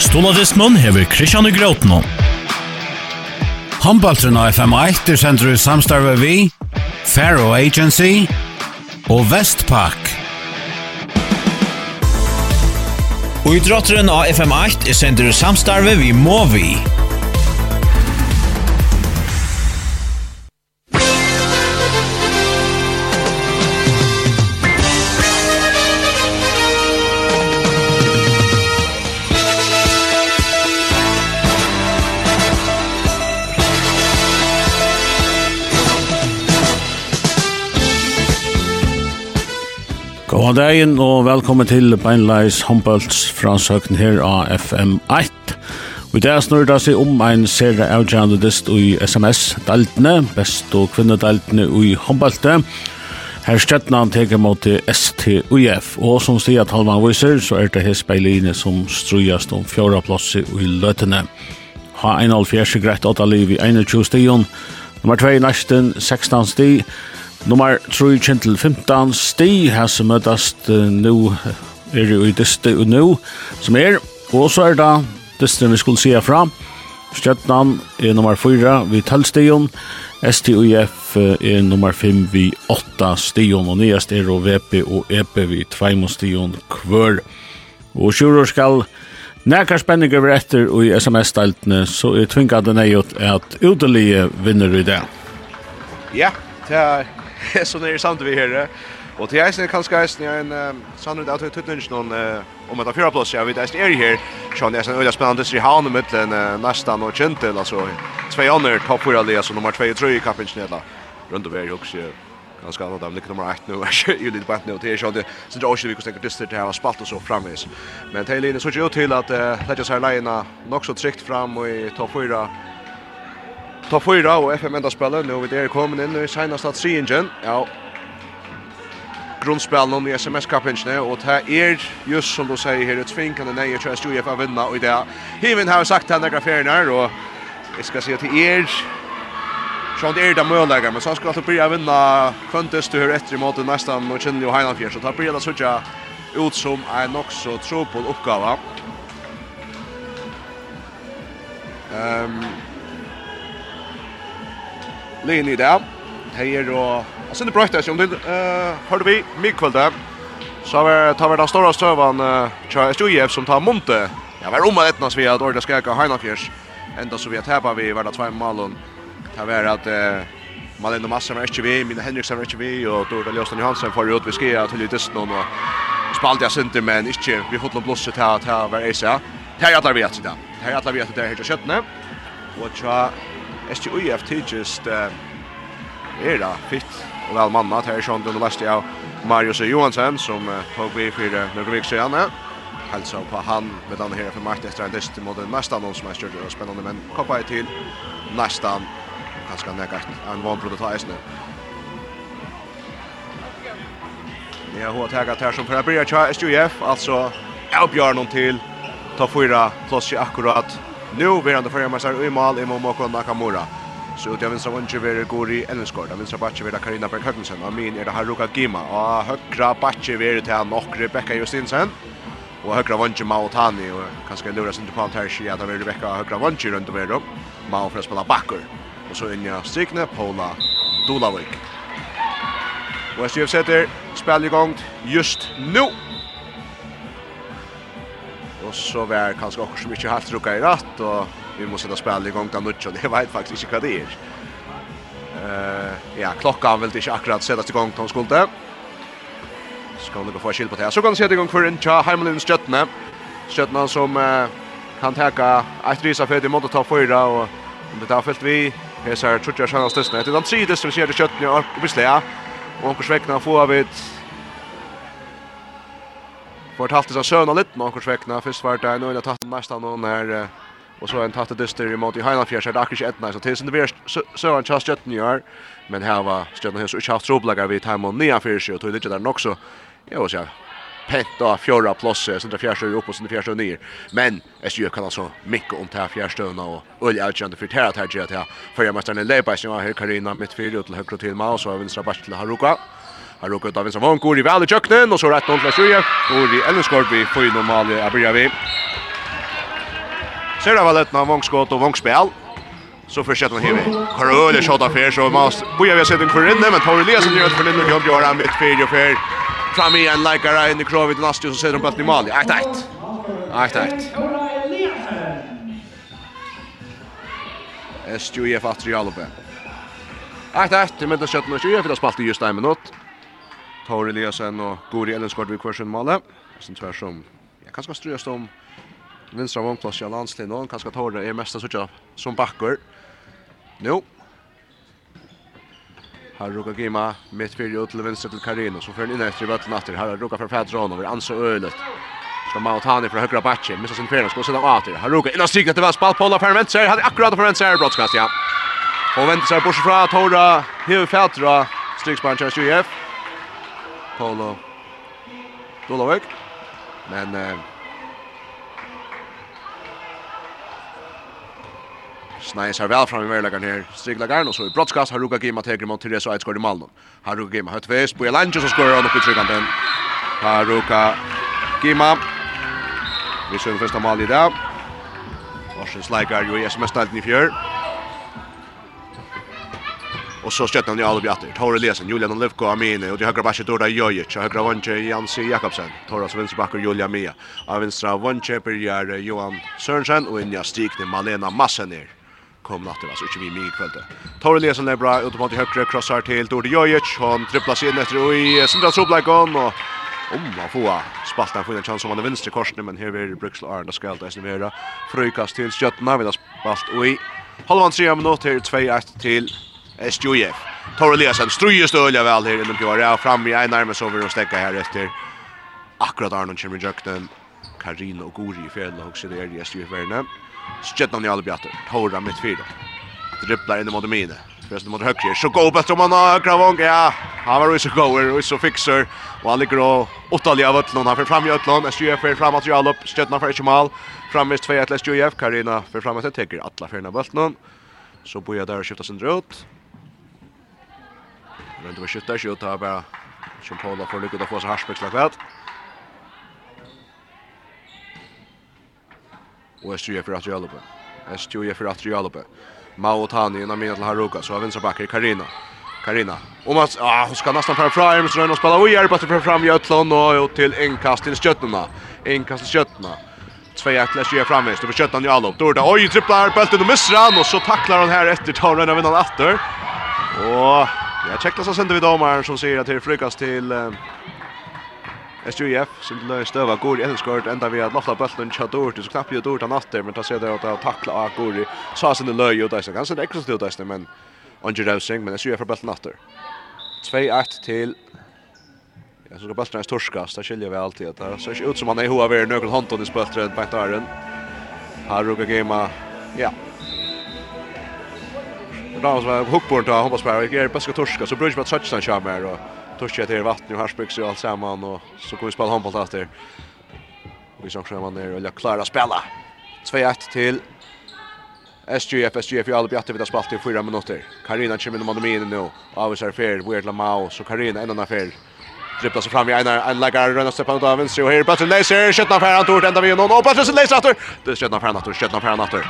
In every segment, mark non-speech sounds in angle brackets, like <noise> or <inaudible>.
Stoladismen hever Kristian og Grautno. Håndbaltren av FM1 er sender i samstarve vi, Faro Agency og Vestpak. Og idrotteren av FM8 er sender i samstarve vi Movi. God dagen og velkommen til Beinleis Humboldts fransøkken her av FM1. Vi dag snurr det seg om ein serie avgjørende dist i SMS-daltene, best og kvinnedaltene i Humboldtet. Her støttene han teker mot STUF, og som sier at talman viser, så er det her beiline som strujast om fjorda plasset i løtene. Ha 1,5 greit åtta liv i 21 stion, nummer 2 i nesten 16 stigen, Nummer 3 til 15 sti her som møtast uh, nu er jo i diste og nu som er, og så er det diste vi skulle se fra Stjøtnan er nummer 4 vi tallstion STUF er nummer 5 vi 8 stion og nyest er og VP og EP vi 2 stion kvør. Og sjuror skal Nekar spenning over etter og i SMS-steltene, så er tvingade nøyot at utelige vinner i det. Ja, det er <laughs> så nere samt vi her. Og til eisen kan kanskje eisen er en sannhet at jeg tøtner ikke noen om etter fyra plass, jeg vet eisen er her. Sjån eisen er spennende i havn i midten, nesten og kjentel, altså. Tvei andre topp fyra lia, så nummer 2 og 3 i kappingen nedla. Rundt og vei, jeg husker ganska annat av lycka nummer 1 nu är ju lite bättre nu till jag det så det också vi kan tänka dyster till här spalt och så framvis men Taylor så ut till att lägga sig lina nog så tryckt fram och topp fyra ta fyra og FM enda spelar nu vid er kommet inn i senaste att ingen. Ja. Grundspelen om i SMS-kappingene, og det er just som du sier her, et svinkande nei, jeg tror jeg stod att UF vinna og det. er Hiven har sagt til denne ferien her, og jeg skal si at det er Sjón er det möjliga, men så ska det börja vinna Kvöntes du hör efter i måten nästan och känner ju Heinan Fjärs. Så det blir det sådär ut som en också tro på uppgave. Ehm um, Lin i det. Heier og... Jeg synes det brøyte jeg, om det hørte vi mye det. Så har vi tar vi den støven støvan Tja Estujev som tar Monte. Ja, vi er om av etnas vi at Orda Skeka Heinafjers. Enda så vi har tappa vi verda tvei malen. Det var at uh, Malin og Massa var ikke vi, Mina Henriksen var ikke vi, og Dorda Ljøsten Johansen får ut vi skia til i dysten og spalte jeg synder, men ikke vi fått noen blåse til å være var eisa. Her er atler vi at det. Her er atler vi at det er helt kjøttene. Og tja SGUF tidligst er da fitt og vel manna. Til er sånn under leste av Marius Johansen som uh, tog vi for uh, noen vik siden helsa på han med denne her for Martin etter en dist mot den nästan någon som er större og spennende men koppa i till nästan ganska nära en van prototyp nu. Ni har hårt tagat här som för att börja köra SJF alltså Björn till ta fyra plus akkurat Nu blir han då förra i mål i Momoko Nakamura. Så ut av vinstra vänster blir Gori Ellenskård. Av vänstra backe blir Karina Berg Högensen. Av min är det Haruka Gima. Och högra backe blir til han Nokre Becka Justinsen. Och högra vänster Mao Tani. Och kanske luras inte på allt här sig att han vill väcka högra vänster runt över dem. Mao för att spela backor. Och så in i strikne Paula Dulavik. Och SJF sätter spel igång just nu och så var kanske också mycket halvt druckar i rätt och vi måste då spela igång den och det <laughs> vet faktiskt inte vad det är. Eh ja, klockan vill inte akkurat sättas igång de skulle. Ska hon gå få skill på det. Så kan sätta igång för en tja Heimelin Stjärna. Stjärna som uh, kan täcka ett risa för det mot ta fyra och om det tar fyllt vi Hesar tror jag tjänar stösten. Det är den tredje som ser det köttna och beslä. Och hon försöker får av ett fortalt seg søvn og litt noen svekna. Først var det en øyne tatt nesten noen her, og så en tatt dyster imot i Heinafjers, er det akkurat ikke etnei. Så til sin det blir søvn tja i år, men her var støtten hans ikke haft troblegger vid time og nian fyrir seg, og tog litt der nok så, jeg vil si, pent av fjorda plåse, det fjärstøy opp og sindra fjärstøy nir. Men SJ kan altså mikke om det fjärstøyna og øl avgjørende for det her gjør det her. Førja mesteren i Leibeisen var her Karina mitt fyrir til høyre til Maus og vinstra bæst til Haruka. Han råkar ut av vinstra vann, går i väl i köknen och så rätt noll till Sjöje. Går i Ellenskorpi, får ju normalt att börja vi. Ser det väl ett när vångskott och vångspel. Så fortsätter man hivi. Karol är av affär så måste boja vi sett en kvar inne men Torre Lesen gör för og och gör han mitt fel och fel. Fram igen likar in i kravet nastio, så sätter de bollen i mål. 1-1. 1-1. SJF Atrialope. Eit eit, men det skjøttene SJF, det har spalt i just en minutt. Tor Eliasen og Gori Ellenskort vid kursen Malle. Sen tror jag som jag kanske ska strös om vinstra vånklass i landslin och kanske Tor er mest av så som backar. Nå. Här råkar Gima mitt fyrir ut til vänster til Karino Så fyrir inn etter i vatten efter. Här råkar fra Fedron over ansa Ölet. Ska Mountani fra högra backen missar sin färna ska sätta åter. Här råkar innan stryket det var spalt på för vänster. Hade akkurat för vänster brottskast ja. Och väntar sig bort från Tora, Hugh Fätra, Stryksbank Chelsea UF. Polo Dolavik. Men eh, Snæs har vel fram i verlegaren her. Strigla Garn og så i brottskast har Ruka Gima teker mot Therese Eidsgård i Malmö. Har Ruka Gima høtt vest på Lange som skårer han opp i tryggkanten. Har Ruka Gima. Vi ser den første mal i dag. Varsens leikar jo i SMS-stalten i fjør. Och så stöttar ni alla bjatter. Tore Lesen, Julian Olivko, Amine. och de högra backen Dorda Jojic. Högra vantje Jansi Jakobsen. Torras vänsterback Julia Mia. Av vänstra vantje börjar Johan Sörensen och Inja Stikne Malena Massener. Kom natt alltså inte vi mig ikväll då. Tar Eliasen är bra ut mot högra krossar till Dorda Jojic. Han sig in efter i Sindra Soblakon och om man får spalta en en chans om man vänster korsne men här är Bruxel Arna ska helt estimera. Fröjkast till Stjärnorna Vi har spalt och i halvan 3 minuter 2-1 till SJF. Tor Eliasen strøyer stølja väl här inom Pjore, og fram i en nærmest över och stäcka här efter. Akkurat Arnon kommer jökten. jøkten. Karina og Gori i fjellet og sier i SJF-verne. Stjøtnan i alle bjatter, Tora mitt Dribblar in i mot mine. Förresten mot högre. Så går bättre om han har Gravong. Ja, han var ju så goer och så fixer. Och han ligger och åttalja av Ötlund. Han får fram i Ötlund. SJF för fram att jag upp. Stötna för inte mål. Framvist 2-1 till SJF. Karina för fram att jag täcker alla fyrna av Ötlund. Så börjar där och skifta sin ut. Men det var skjuttar skjutt här bara. Som Paula får lycka att få sig Harsbergs lagt väl. Och S2 för att Jalop. S2 för att Jalop. Mao Tani innan mina till Haruka så har vänstra backen Karina. Karina. Om man ah hon ska nästan fram fram så den spelar och hjälper till fram Jötlund och till inkast till Skötterna. Inkast till Skötterna. sköttarna. 2-1 Lash gör framväst på sköttan Jalop. Då det oj tripplar bulten och missar han och så tacklar han här efter tar den vinnan åter. Och Ja, checkar så sänder vi domaren som säger att det är frukast till eh, SJF som löser stöva går i Elskort ända vi att lofta bollen chat ut så knappt ju dort han åter men ta sig det att tackla av går i så sen det löj ut så kanske det extra stöd där men Angel Rosing men SJF för bollen åter. 2-8 till Ja, så ska bollen torskast. Det skiljer vi alltid att det ser ut som han är hoa av er någon i spöltret på Här råkar gema. Ja, då var hookborn då hoppas på att det är bästa torska så brukar man touchdown den mer och torska till vatten och Harsbäck och allt samman och så kommer spela handboll efter. Vi som skär man ner och jag klarar spela. 2-1 till SGF, SGF i alla bjatter vid att spalt i fyra minuter. Karina kommer in och man in nu. Avis är fel, Weird Lamau, så Karina en annan fel. Dribblar sig fram i Einar, en läggare rönnar steppar ut av vänster och här Bötsen Leiser, Kjötna Färran Tort, ända vid honom och Bötsen Leiser Attor! Det är Kjötna Färran Attor, Kjötna Färran Attor.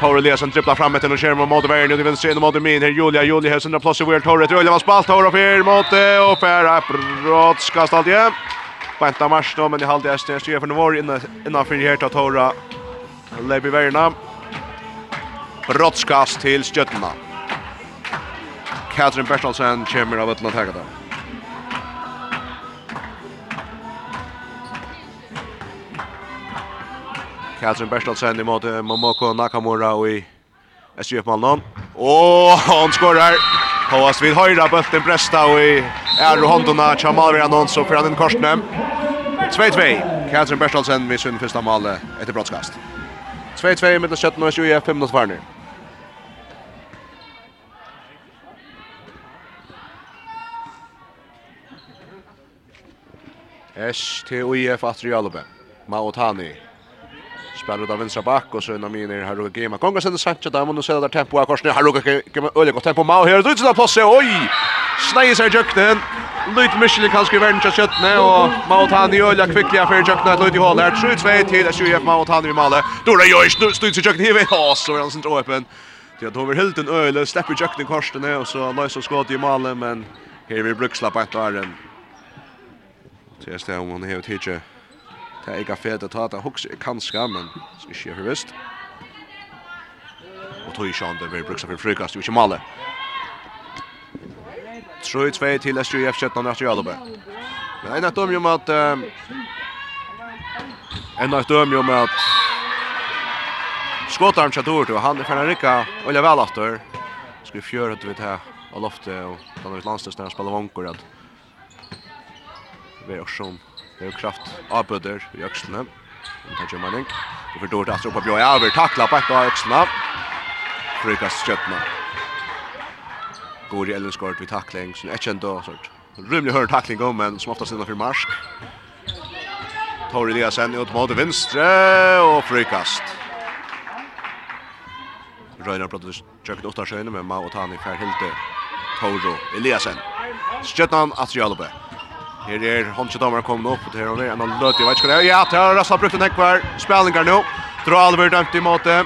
Tore Eliasson dribblar fram till och skär mot Motorvägen ut i vänster mot Min här Julia Julia har sina plats i World Torre Torre Elias ball Torre för mot och Per brottskast allt igen. Benta mars då men i halvdel är styr för Norr inne innanför här Tore, Torre Lebi Verna. Brottskast till Stjötna. Katrin Bertelsen kommer av att attacka där. Katrin Berstadsen mot Momoko Nakamura og i SJF Malmö. Og han skorar. Håas vid höjra bulten bresta och i är och hondorna Chamal Vernon så för han en korsnäm. 2-2. Katrin Berstadsen vid sin första mål efter brottskast. 2-2 med 17 och SJF 5 minuter kvar Esh til UIF Atrialbe. Maotani spelar då vänstra back och så när min här Haruka Gema. Konga sen Sancho där men och så där tempo av korsne Haruka Gema öle gott tempo Mao här. Det är så plats oj. Snäjer sig jukten. Lite Michelin kan skriva in just köttne och Mao han i öle kvickliga för jukten att lite hål där. Tror två till att sjua Mao han i målet. Då det gör ju stöts jukten här. Ja, så är han sent öppen. Det har över helt en öle släpper jukten korsne och så löser skott i målet men här vi brukslappa ett där. Så jag stämmer hon helt hitje. Det er ikke fedt å ta det hokse i kanskje, men som ikke er høyest. Og tog ikke han det vil bruke seg for frukast, jo ikke male. Trøy tvei til SJU F17 etter Jalobø. Men en av dem om at... En av dem om at... Skåtarm Chadur, han er ferdig rikka, og jeg vel aftur. Skal vi fjøre ut vidt her, og loftet, og den har vi landstøst når han spiller vankor, at... Vi er også sånn Det är kraft avbøder i öxlarna. Det er Kjømanning. Det får dårlig etter opp av Bjøy. Over takla på ett av öxlarna. Frykas skjøttene. Går i Ellenskort vid tackling som är Sånn ikke enda. Rymlig høyre tackling om, men som oftast innenfor marsk. Tor Eliasen ut mot vinstre og frikast. Røyner brotter kjøkken åtta skjøyne med Mao Tani Færhilde Toro Eliasen. Skjøtnan Atrialobe. Her er håndkjødamer kommet opp, og her er en løt, i vet ikke hva det er. Ja, det har Rassla brukt en hekvar, spillinger nå. Dra Alver dømt i måte.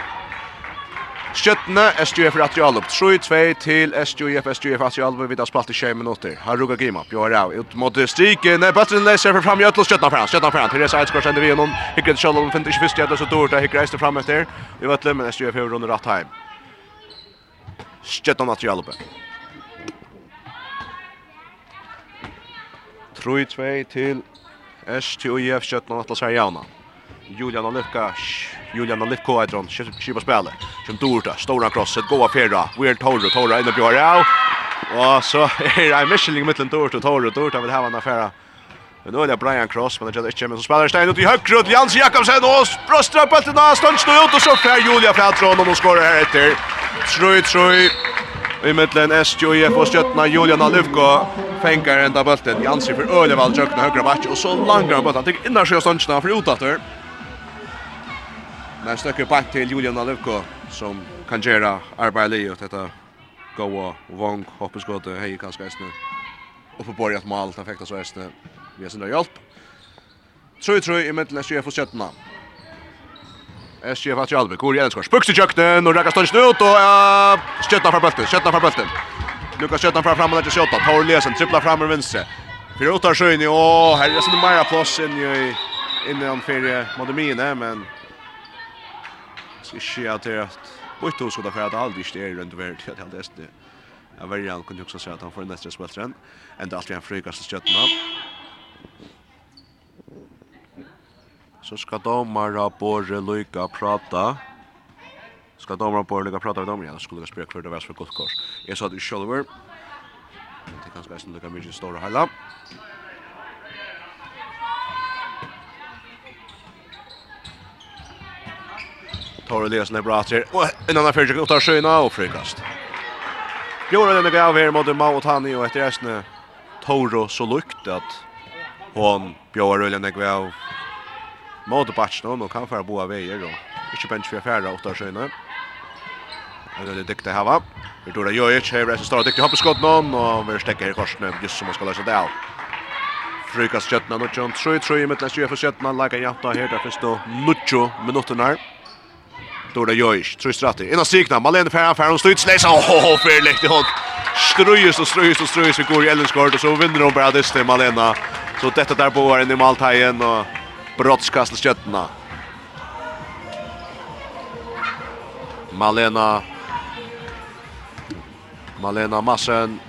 Skjøttene, SJF er atri alup. 3-2 til SJF, SJF atri alup, vi har spalt i 20 minutter. Har Ruga grima, Bjør Rau. ut mot striken, bøtteren leser for fram Jøtl, skjøttene fram, skjøttene fram. Therese Eidsgaard sender vi gjennom, hikker til Kjallon, finner ikke fyrst jævla så dårlig, det. hikker Eidsgaard fram etter. Vi vet det, men SJF er rundt rett heim. Skjøttene atri alup. 3-2 til STUIF Kjøtten og Atlas Herjana. Julian Olivka, Julian Olivka er dron, kjipa spille. Kjem Dorta, Stora Krosset, Goa Fera, Weird Toro, Toro inne Bjørn Rau. Og så er det en miskilling mittlen Dorta, og Dorta Dorte vil hava en affæra. Men nå er det Brian Cross, men det gjelder ikke, men så spiller Stein ut i høyre, ut Jans Jakobsen, og brøstra bøltena, stønns nå ut, og så får Julia Fratron, og nå skårer her etter. Trøy, trøy i mittlen SJF och stöttna Julian Alufko fänkar ända bulten Jansi för Ölevall jökna högra back och så långa bulten tycker innan sjö stundsna för utater. Men stöcker back till Julian Alufko som kan göra arbete och detta goa vång hoppas gott hej kanske är snö. Och på borgat mål perfekta så är snö. Vi har sin hjälp. Tror tror i mittlen SJF och Stjøtna. SJF att Alvik, går igen skor. Spuxi kjøkkenen, och Rekka Stønsen ut, och ja, skjøttene fra bulten. skjøttene fra bulten. Lukas skjøttene fra fram og legger skjøttene, Tar Lesen, tripla fram med vänster. vinstre. åtta sjön i och här är sånn meira plås in i innan fyrir Mademine, men skal ikke at det er at Bøyto skulle for at det aldri ikke er rundt verdt, at det er det. Jeg verger han kunne jo også si at han får neste speltren, enda alltid en frykast i skjøttene. så ska domare borde lycka prata. Ska domare borde lycka prata med domare. Jag skulle spela för det var för gott kors. Jag sa det Scholver. Det kanske är snygga mycket stora hela. Tar och läser bra åter. Och en annan försök att ta sköna och frikast. Gjorde den gav här mot Mao Tani och efter resten Toro så lukt att hon bjöd ölen gav mot Batchnon och kan föra boa väjer då. Inte bench för färra åtta sköna. Det är det här hava. Vi tror det gör ju inte här så står dyktigt hoppas skott någon och vi stäcker i korsen just som man ska lösa det av. Frukas Jötna nu tjön 3-3 i mittlen 20 för Jötna. Lägger jämta här där finns då Nuccio minuterna. Dora Jojic, tror stratti. Inna Signa, Malene Ferran, Ferran styrt läs. Åh, förläkt i håll. Ströjs och ströjs och ströjs. Vi går i Ellenskort, och så vinner de bara det till Malena. Så detta där på var i Maltajen och brottskast till Stjøttena. Malena Malena Massen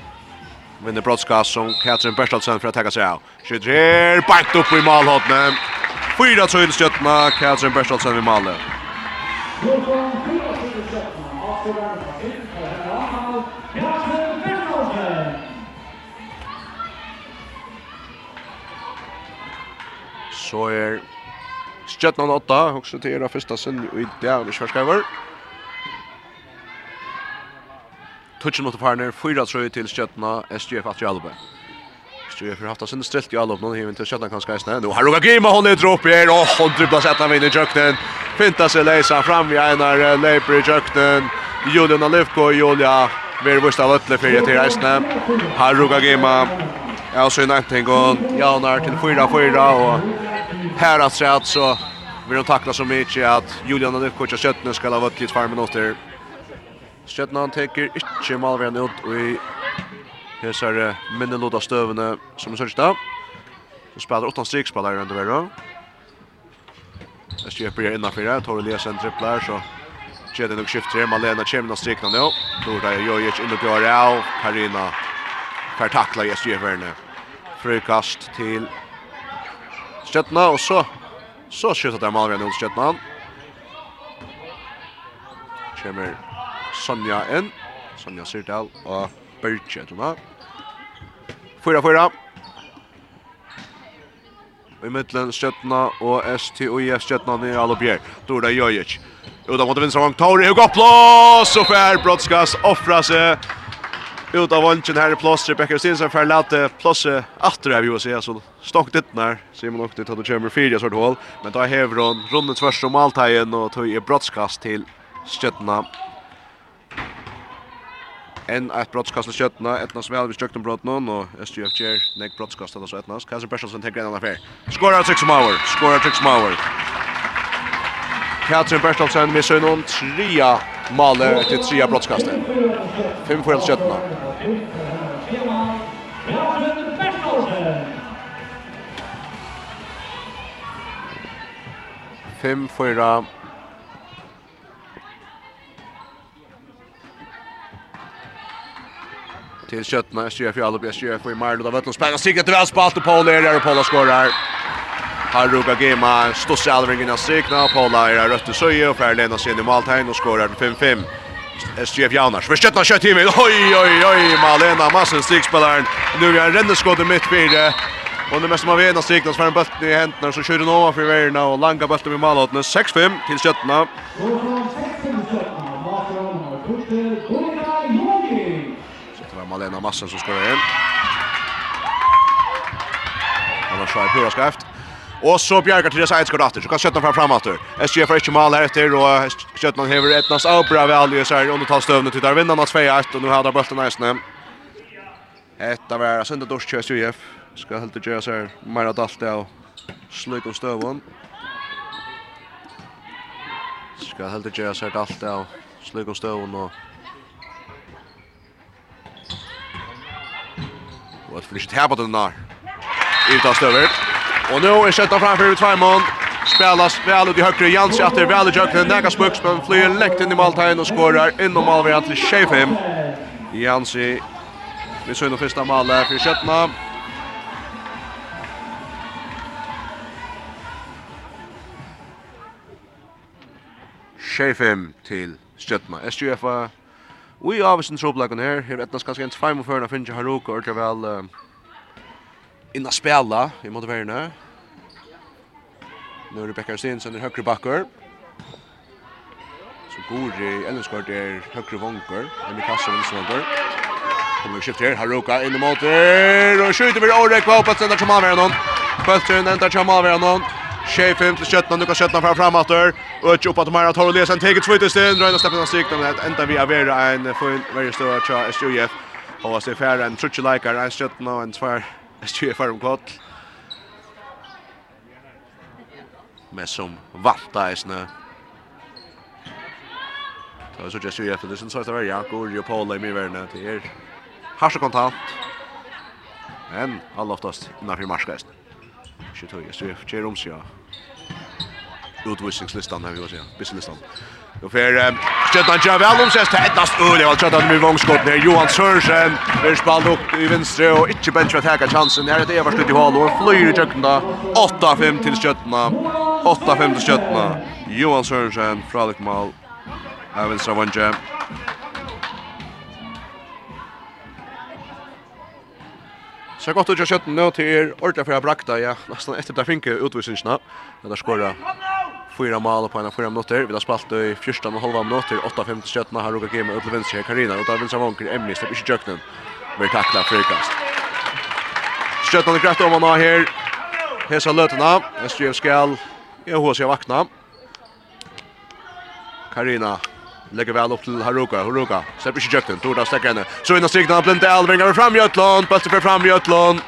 vinner brottskast som Katrin Bertelsen för att tagga sig av. Skjuter här, bankt upp i målhållningen. Fyra tröjl Stjøttena, Katrin Bertalsen vid målet. Så er Stjøtnan 8, også til era første sin i dag, vi kjørskriver. Tutsen mot Farner, 4-3 til Stjøtna, SGF Atri Jalbe. SGF har haft sin strilt i Jalbe, nå hiver til Stjøtna kanskje eisne. Nå har Roga Grima, hun er dropp her, og hun dribler sett han inn i kjøkkenen. Finta seg leisa fram i Einar, leiper i kjøkkenen. Julian Alivko, Julia, vi er Vust av Øtle, fyrir til eisne. Har Roga Grima, ja, så er nøyting, og Janar til 4-4, og här att säga att så vill de tackla så mycket att Julian och Nivkovic och Köttner ska ha varit lite fem minuter. Köttner han tänker inte malvärden ut och i hessar minnelåda stövande som är sörsta. Så spelar åtta strikspelare under värre. Jag köper det innanför det. Tar Elias en tripplar så Kjede nok skift tre Malena Chemna strikna nu. Dorda Jojic in och av. Karina. Per i SGF-verne. Frukast till Stjøtna, og så, så skjuter det Malmgren mot Stjøtna. Kjemmer Sonja inn, Sonja Syrdal og Børge, tror jeg. 4-4. I middelen Stjøtna og STOIF Stjøtna nere alle bjer. Dorda Jojic. Uda mot vinstra vang, Tauri, Hugo Plås, og Fær Brodskast offra seg ut av vanchen här i plåster. Becker Stinsen för lite plåster efter här vi vill säga Så stångt dit när Simon åkte till att kommer fyra sort hål. Men då häver hon runden tvärs om allt här igen och tog i brottskast till skötterna. En ett brottskast till skötterna. Ett som jag har brott någon och SGF Jer näck brottskast till så ettnas. Kaiser Persson tänker en annan affär. Skorar 6 Mauer. Skorar 6 Mauer. Katrin Bertelsen med sin trea Maler till trea brottskastet. Fem för Elkötna. Fem fyra. Till Kötna, Östergöf i Alubi, Östergöf i Marlo, där Vötlund spänner sig ett välspalt och Paul Erjar och Paula skorar. Har Ruka Gema stås i alvingen av strikna. Paula är rött i söje och Färlena sen i maltegn och skorar 5-5. SGF Janars. Förstöttna kött i mig. Oj, oj, oj. Malena Massen strikspelaren. Nu är en ränneskåd i mittfyrde. Och det mest man vet när strikna så får en bult i händerna så kör den ovanför vägarna och langa bulten vid Malåtene. 6-5 till Stöttna. Så det var Malena Massen som skorar in. Annars har jag pura skäft. Och så Bjerga till Resa Eidsgård åter. Så kan Sjötnan fram framåt. SG får inte mål här efter och Sjötnan häver ett nas bra väl så här under talstövnet till där vinner 2-1 och nu har där bulten nästan. Etta var alltså inte dorsk körs UF. Ska helt att göra så här mera dalt och sluk och stövon. Ska helt att göra så här dalt och sluk och stövon och Och att flytta här på den där. Utan stöver. Och nu är skjuttet framför Tvärmon. Spelas väl ut i högre Jans efter väl i jöknen. Näga spucks men flyr läckt in i måltagen och skårar inom målvägen till Shefim. Jansi vi ser nog första målet för skjuttet. Shefim till Stjøtna. SGF. vi har avisen troblakken her. Här er etnast ganske en 45 og finnes Haruka, og det er vel inna spela i mot verne. Nu är Rebecca Beckar Stensen i högre backer. Så går i Ellenskort är högre vonker. Emil Kassel i svånker. Kommer skift här. Haruka in i mot. där Och skjuter med Orek. Vad hoppas ända som avgör någon. Böttren ända som avgör någon. Tjej fem till köttna, nu kan köttna fram framåt där. Och upp att Mara tar och läser en teget svitt stund, drar in och släpper den stycken. Ända vi avera en fin, väldigt stor tja SJF. Och så är färre en trutje likar, en köttna och en tvär. Styr för om kort. Men som vanta i snö. Då så just ju efter det sen så att välja går ju Paul i mivärna till er. Har så kontant. Men alla oftast innanför marskast. Shit hur jag ser om sig. Utvisningslistan här vi går se. Businesslistan. Då för Stjärnan kör väl om sist hetast öl jag tror att med vångskott ner Johan Sörsen Vi spalla upp i vänster och inte bench att ta chansen här det är vart i hål och flyr i tjökten då 8-5 till Stjärnan. 8-5 till Stjärnan. Johan Sörsen fralikmal av vänstra vånge Så gott att jag skjuter nu till ordentligt för jag brakta ja nästan efter där finke utvisningarna där skora fyra mål på en av fyra minuter. Vi har spalt i första och halva minuter 8-5 till Stjärna har Roger Game uppe vänster Karina och där vänster vanker Emily släpper inte jöknen. Vi tacklar frikast. Stjärna har kraft om han har här. Hesa lötena. SJF skall. Jag hos jag vakna. Karina lägger väl upp till Haruka. Haruka släpper inte jöknen. Torda stäcker henne. Så innan strikna blint Elvingar fram Jötlund. Bättre för fram Jötlund.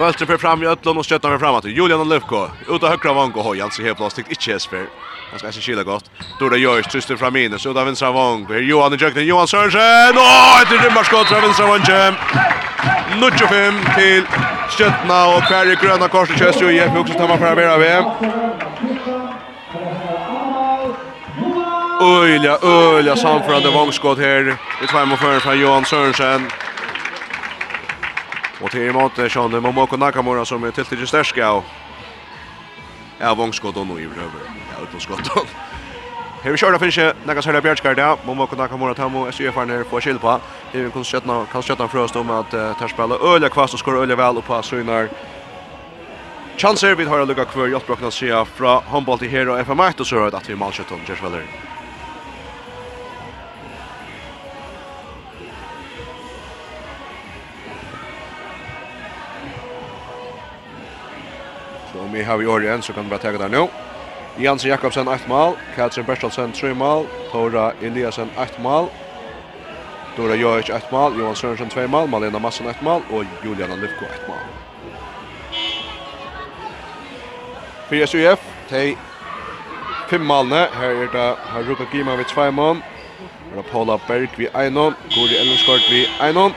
Bøltre för fram i Ötlund och stöttar fram att Julian Lövko ut av högra vång och hojan så helt plastigt inte Jesper. Han ska se skilla gott. Dora Jörs tryster fram in så av vänstra vång. Här Johan i Jökten Johan Sörensen. Åh, ett rymmarskott från vänstra vång. Nutjo fem till Stötna och Perry Gröna Korset körs ju Jeff också tar man fram här vi. Öjla, öjla samförande vångskott här. i tvär mot förrän från Johan Sörensen. Och till emot Sean Momoko Nakamura som är tilltid stärska av. Ja, vångskott och nu i röver. Ja, utom skott. Här vi kör där finns ju några sådana Bjärtskar där. Momoko Nakamura Tamo SUF är nere på Kilpa. Det är kan skötna kan skötna för oss om att uh, spela öliga kvast och skor öliga väl och på Sunar. Chanser vid har lucka kvar i åtta brockna se från handboll till här och FM8 så att vi målskytt om Jersvaller. Om vi har vi år igjen, så kan vi bare tega der nå. Jansen Jakobsen 8 mål, Katrin Bertelsen 3 mål, Tora Eliasen 8 mål, Dora Jojic 8 mål, Johan Sørensen 2 mål, Malena Massen 8 mål. Og Juliana Livko 8 mål. Fyrir SUF, tei 5 målene, her er det Haruka Gima vid 2 mål, Her er Paula Berg vid 1 mål, Gori Ellenskort vid 1 mål,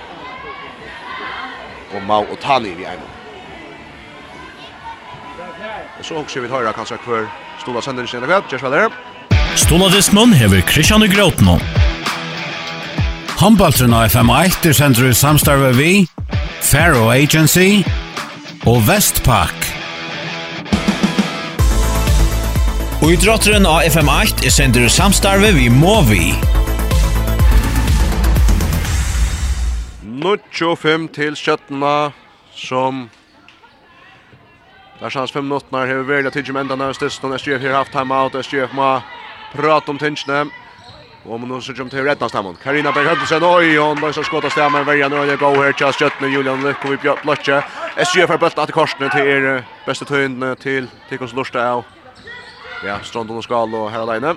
og Mau Otani vid 1 mål. Og så også vi høyre kanskje hver Stola Søndersen eller kvart, Kjersvelder. Stola Diskmann hever Kristian Grautno. Håndbaltren av FM1 er sender i samstarve vi, Faro Agency og Vestpak. Og i drotteren av FM8 er sender i samstarve vi Movi. Nuttjo fem til skjøttene som Där chans 5 minuter när hur väl att Tidjum ända när stöst när SGF har haft timeout SGF ma prata om tinchne. Och man så jump till rätta stammen. Karina Berg Berghudsen oj hon måste skotta stämmen välja nu jag går här just just med Julian Lyck och vi upp lotcha. SGF har bult att korsna till er bästa tøynd till till oss lusta. Ja, stranden och skal och här alene.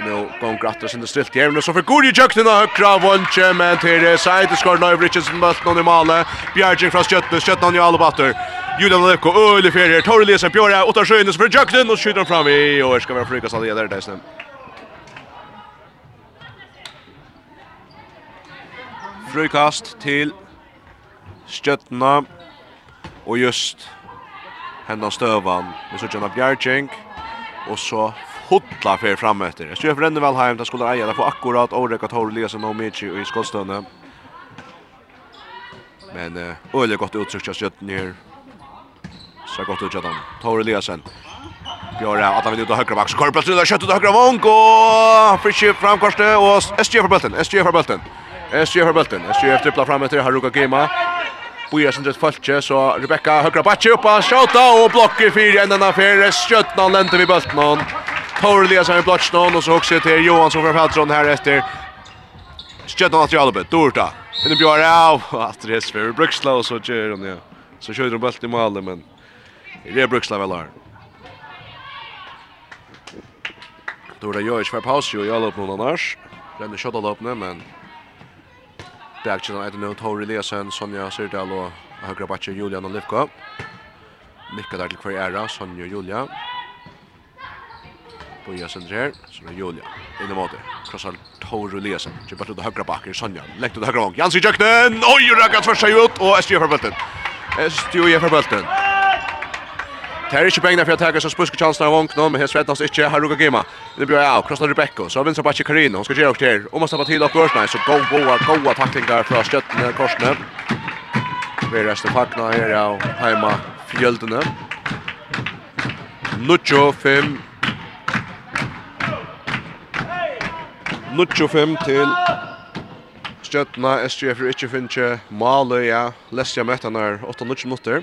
Och nu går Grattas in det stilt igen. Nu så för Guri Jökten och högra vånche men till det side skor Live Richardson mot någon i Male. Bjerging från Skötten, Skötten i alla batter. Julian Lekko öle för det. Torre Lesen Björn och tar sjönes för Jökten och skjuter fram i och ska vara flygas alla där där sen. Frukast till Skötten och just hendan stövan. Vi så tjena Bjerging och så hotla för fram efter. Jag kör för väl hem där skulle eja där på akkurat Orek att Hore Eliasson och Michi i skottstunden. Men eh öle gott uttryck jag ner. Så gott ut Jordan. Hore Eliasson. Björn att han vill ut och högra back. Korplas till och skjuter ut högra vånk och Fischer framkastet och SG för bulten. SG för bulten. SG för bulten. SG trippla fram efter Haruka Gema. Boja sindret falche, så Rebecca høgra upp och skjuta och blokker fyra enn enn för skjøtna lente vi bulten. Paul Eliasson i blottsnån och så också till Johansson från Fältron här efter. Stjärnan att Jalbe, Dorta. Men det blir av att det är för Bruxla och så kör de ja. Så kör de bulten i mål men det är Bruxla väl här. Dorta gör ju för paus ju Jalbe på annars. Den är shotad upp nu men Backchen är det nu Tor Eliasson Sonja Sirdal och högra backen Julian Olivka. Lycka där till kvar ära Sonja och Julia. Boja sender her, så er Julia. Inne i måte, Krossar Tor Eliasen. Kjøper til høyre bakker, Sonja. Lekt til høyre vang. Jans i kjøkkenen! Oi, Rakan tvers seg ut, og SJ for bølten. SJ for bølten. Det er ikke pengene for å ta seg spuske chansen av vang, men her svettast ikke har Haruka Gima. Det blir av, krossar Rebecca, så vinner Batsje Karina, hun skal gjøre opp til. Om man stapper til opp Gårdsnei, så gå boa, goa taklingar fra støttene korsene. Vi resten fagna her av heima fjöldene. Nuccio 5 25 til Stjøtna, SGF er ikke finnes Maløya, ja. Lesja møtta nær 8-0 minutter.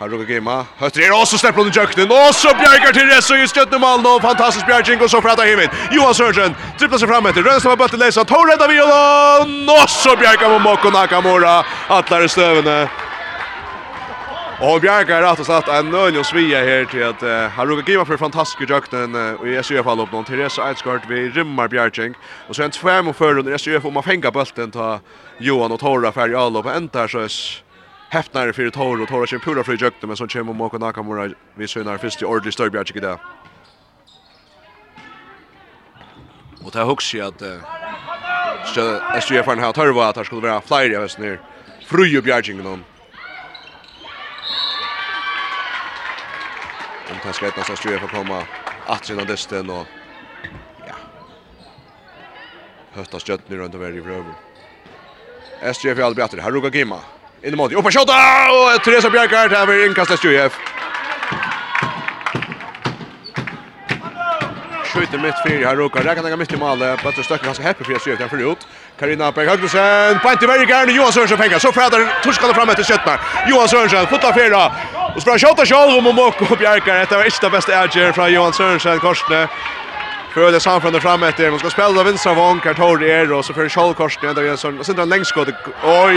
Her rukker Gima, Høtter er også snepper under jøkkenen, og så bjerger til Resso i Stjøtna Malen, og fantastisk bjerging, og så frata himmel. Johan Sørgen, trippler seg frem etter, Rønsen har bøttet leisa, Tor redda vi, og så bjerger Momoko Nakamura, atler i støvene. Och Bjarke har rätt och satt en nöjlig och svia här till att uh, han råkar giva för fantastiska jökten uh, och i SUF fall upp någon. Therese Eidsgård vid rymmar Bjarking. Och så en tvärm och förrund i SUF om man fänga bulten ta Johan och Torra färg all upp. En där så är häftnare för Torra och Torra kör pura för jökten men så kommer Moko Nakamura vi ser när i ordentlig större Bjarking det. Och det här högst att uh, SUF har törva att det skulle vara flyr i hösten här. Fru och Bjarking någon. Om det ska ettas att för komma att sina dysten och ja. Hösta stöttning runt över i röver. SJF är aldrig bättre. Här ruggar Gimma. In i mål. Upp och skjuta! Och Teresa Bjerkart här vid inkastet SJF. skjuter mitt fyr här Där kan lägga mitt i mål. Bättre stöcker ganska happy för SJF där förut. Karina Berg Högsen, på inte väldigt gärna Johan Sörensen pengar. Så fräder torskade fram efter Köttberg. Johan Sörensen, fotar fyra. Och spelar skjuta själv om och Mokko Bjarkar. Det var inte det bästa äger från Johan Sörensen Korsne. Föder samfundet fram efter. Man ska spela vänstra vång. Här tar er och så för Kjall Korsne. Där är en sån längskott. Oj!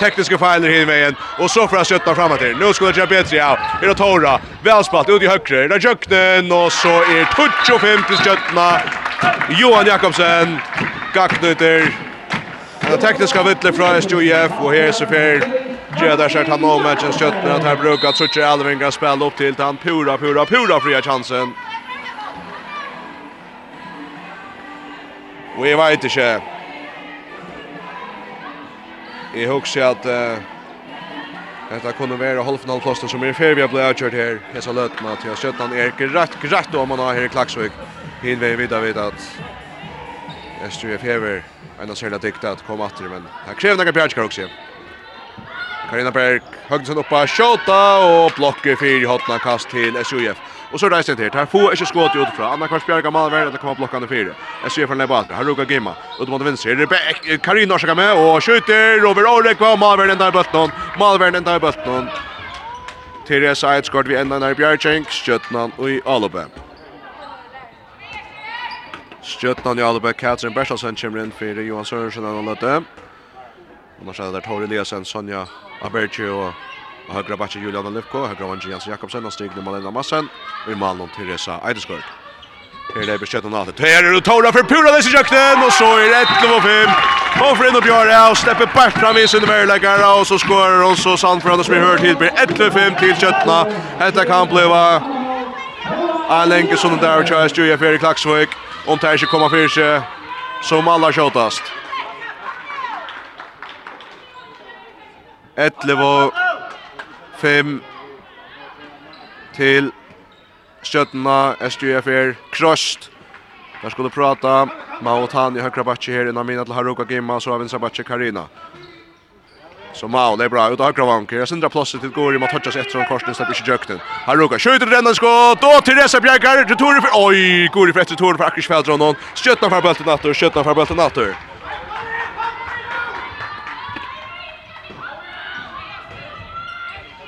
Tekniska fejler hit i en. Och så får han skötta fram efter. Nu ska det göra bättre. Ja, är det Tora. Välspalt ut i högre. Där Jöknen och så är Tutsch och fem till sköttna. Johan Jakobsen. Gacknuter. Det tekniska vittlet från SJF och här så för Gjer där skärta nå matchen skötten att här brukar Trutcher Alvin spela upp till han pura pura pura fria chansen. Vi vet ikke. Jag hugger att uh, Detta kunde vara halvfinalplatsen som er fair vi har blivit avkört här. Jag sa löt med att jag skött han är rätt rätt om han har her i Klaxvik. Hin vi vidare vid att Estrøy Fever, en av særlig diktet, kom atter, men han krever noen bjergskar også. Karina Berg, Høgnsen oppa, Sjåta og blokker fyr hotna kast til SJF. Og så reiser det her. Her får ikke skått utifra. Anna Karsbjerga Malver, det kommer blokkene fyre. SUF er från bak. Her rukker Gimma. Ut mot venstre. Rebek, Karina Norska med og skjuter. Robert Årekva, Malver den der bøtten. Malver den der bøtten. Therese Eidsgård vi enda nær Bjergjeng, Skjøtnan og i Alubbe. Skjøtnan i Alubbe, Katrin Bertelsen kommer inn for Johan Sørensen og Løtte. Og nå skjer det der Tor Eliasen, Sonja Aberge og og högra bakke Julian Lefko, högra vänster Jens Jakobsen og steg Malena Massen og i malen om Teresa Eideskog. Her er det beskjeden av det. Her er det Tora for Pura disse kjøkkenen, og så er det 11 og 5. Og for inn og Bjørre, og stepper fram i sin verleggere, og så skårer hun så sant for henne som vi hører til, blir 11 og 5 til kjøttene. Hette kan bli en lenke som det der, og kjøres Julia Feri Klaksvøk, om det ikke kommer for seg, som alle har kjøttast. 11 5 til Stjøtna, er Krost. Der skulle prata Mao Tan i högra backe här innan mina till Haruka Gimma så har vänstra backe Karina. Så Mao, det är bra. Ut av högra vanker. Jag syndrar plåset till Gori. Man touchas efter om korsen. Släpper inte jökten. Haruka skjuter rännan skott. Då Teresa Bjergar. Returer för... Oj, Gori för ett returer för Akrish Fäldron. Stjøtna för bulten nattor. Stjøtna för bulten nattor.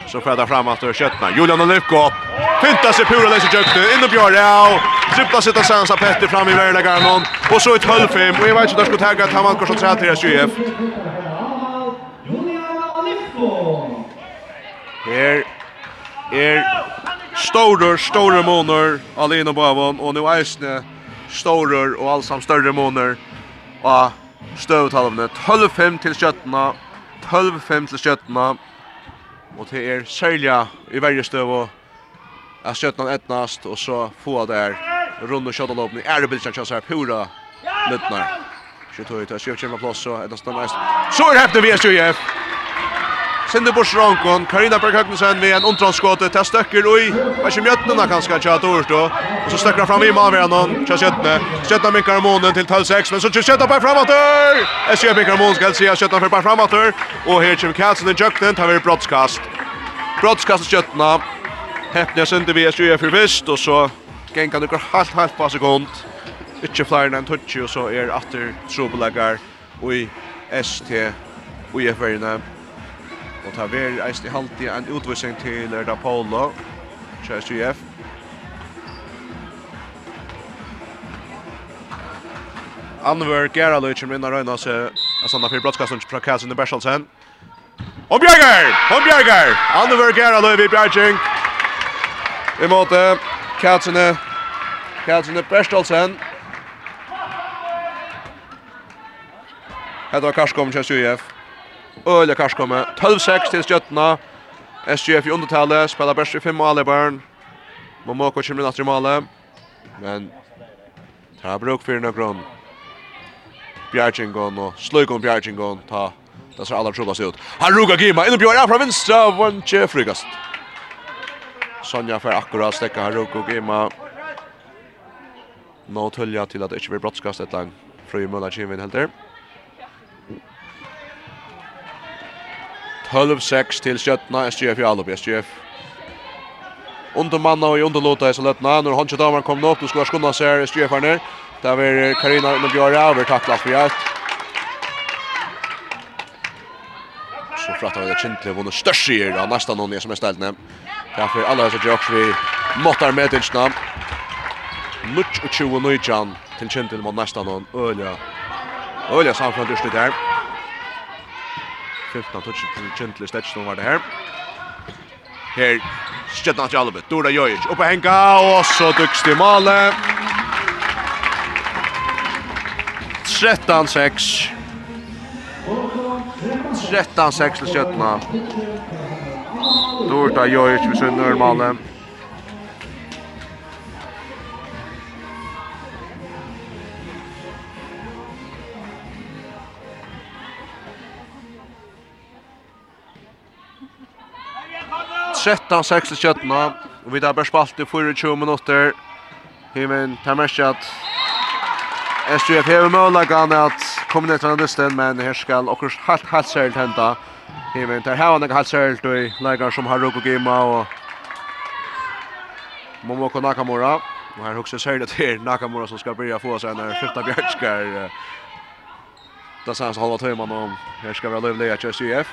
Så frädar fram att köttna. Julian och Olyko. Fintar sig pura läser jökte. In och Björn. Trippla sitta Sansa Petter fram i Verla Och så ett höllfem. Och jag vet inte om jag ska tagga att han var kors och till SJF. Här är stora, stora månader. Alina Bavon. Och nu är stora och allsam större månader. Och stövtalvne. 12-5 till köttna. 12-5 till köttna og det er særlig i verre støv og at skjøttene etnast, og så få der rundt og skjøttene åpne. Er det bildet kjanser pura løttene. Skjøttene, det er skjøttene plass, og etnast nærmest. Så er det heftig VSUF! Sinde bort Ronkon, Karina Berghögnesen vid en ontranskåte, til støkker och i ikke mjøttene kanskje tja Tors då. og så støkker han fram i Mavernon, tja Kötne. Kötna med Karmonen til 12-6, men så tja Kötna på framåt! SJ med Karmon ska säga Kötna för på framåt. og her kommer Karlsson i Jöknen, tar vi brottskast. Brottskast Kötna. Häppnar Sinde vi, vid SJ for visst og så gengar det går halvt, halt på sekund. ikke flere enn touch og så er atter trobeleggar, och i ST och i Og ta ver eist i halvtid en utvisning til Erda Paolo. Kjæres UF. Anver Geraløy kommer inn og røyna seg av sånne fyrir brottskastene fra Kæsen i Bersalsen. Og Bjerger! Og Bjerger! Anver Geraløy vid Bjerging. I måte Kæsene. Kæsene Bersalsen. Hetta var Karskov Kjæres UF. Øle Karskomme. 12-6 til Stjøttena. SGF i undertallet. Spiller best i fem mål i barn. Momoko kommer natt i målet. Men ta bruk for noen grunn. Bjergjengon og sløykom Bjergjengon. Ta Det ser alla trublas ut. Han ruga Gima, inne björn, från vänstra, Vantje Frygast. Sonja för akkurat stäcka han ruga Gima. Nå tølja til at det ikke blir brottskast et lang. Frøy Mølla Kivin helter. 12-6 til Sjötna, SGF i Alup, SGF. Under manna og i underlåta i Saletna, når Hansje Damar kom opp, du skulle ha skunnet seg SGF her ned. Der er Karina Underbjøra, over takla for hjelp. Så frattar vi det kjentlig vunnet størst sier av nesten noen i SMS-deltene. Derfor alle hese jokes vi måttar med tinsna. Nuts og 20 nøytjan til kjentlig mot nesten noen. Ølja. Ølja samfunnet utslutt her. 15 touch til Gentler Stetson var det her. Her skjedde han til Alibet. Dora Jojic oppe henga, og så dukst i male. 13-6. 13-6 til Gentler. Dora Jojic med sin nørmale. 13-6 i kjøttene, og vi tar bare spalt i 24 minutter. Himen, det er mest at SGF hever målagan at komme ned til den lysten, men her skal okkur helt, helt særlig henta. Himen, det er hevan ikke særlig i leikar som har Ruko Gima og Momoko Nakamura. Og her hukse særlig til Nakamura som skal byrja få seg når Fyrta Bjørnskar. Det sanns halva tøyman om her skal vi ha løyvlig at SGF.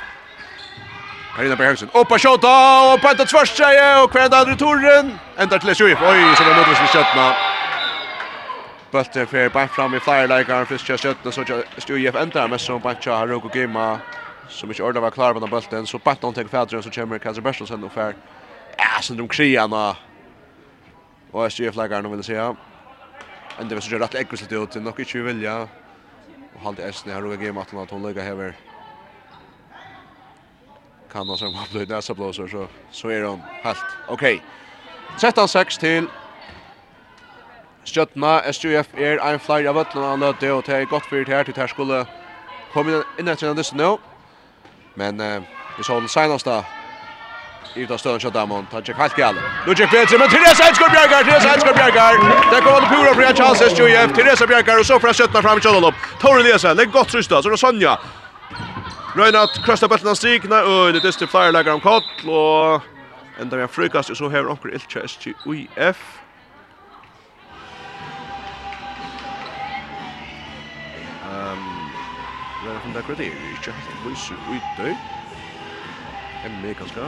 Karina Bergsen. Upp och skjuta och på ett tvärssäge och kvar där i torren. Ända till Sjö. Oj, så det nåddes med skötna. Bälte för back fram i flyer like our first just skötna så Sjö ända med som bara har och gemma som inte ordnar var klar på den bulten så bara de tar färdren så kommer Kaiser sen då för. Ja, så de kriarna. Och Sjö nu vill säga. Ända vi så rätt äggligt ut, nog inte vilja. Och halt det är snäll och gemma att hon lägger här kan han som har blivit näsablåsor så, så är de helt okej. Okay. 13-6 till Stjøtna, SJF er ein flyer av ötlen han løte, og det er godt fyrt her til her skulle komme inn etter en listen nå. Men eh, vi så den seneste i utav støden Kjøttdamon, det er ikke helt gale. Nå er Petri, men Therese Einskår Bjergar, Therese Einskår Bjergar! Det kommer det pura for en Charles SJF, Therese Bjergar, og så fra Stjøtna fram i Kjøllalopp. Tore Lese, legg godt sysda, så er det Sonja. Røyna at krøsta bøttene av strikene, og det dyster flere lager om kott, og enda vi har frukast, og så hever onker Iltja SG UIF. Um, det er akkurat det, er ikke helt en visu utøy. Emme kanskje.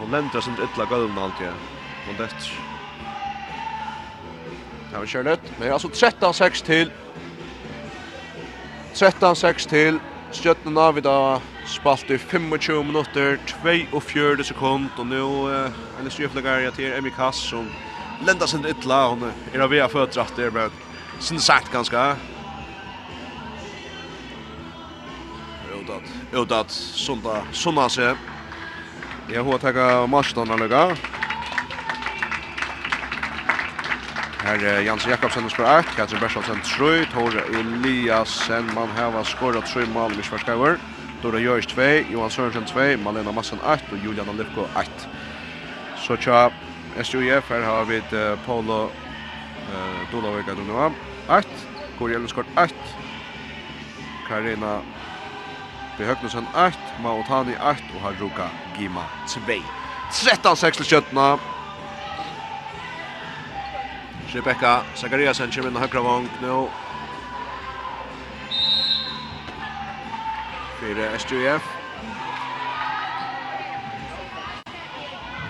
Hun lenter sin ytla gulvna alltid, hun dett. Det har var kjærløtt, men jeg har altså 13-6 til 13-6 til. Stjøttene av vi da spalt i 25 minutter, 42 sekund, og nå uh, er det styrflegger jeg til Emi Kass, som lenda sin ytla, hun er av via fødratt der, men sin sagt ganske. Utat, utat, sunda, sunda seg. Jeg har tagit marsdagen allega. Her er Jans Jakobsen skor 1, Katrin Bersalsen 3, Tore Eliasen, man hava skorat 3 mål i Svarskauer. Dora Jörg 2, Johan Sørensen 2, Malena Massen 8 og Julian Lipko 1. Så tja, SJF her har vi uh, Paolo uh, Dolavega Dunova 1, Kori Ellen skor 1, Karina Behøgnesen 1, Maotani 1 og Haruka Gima 2. 13-6 til kjøttene. Rebecca Zachariasen kommer inn i høyre vang nå. Fyra SGF.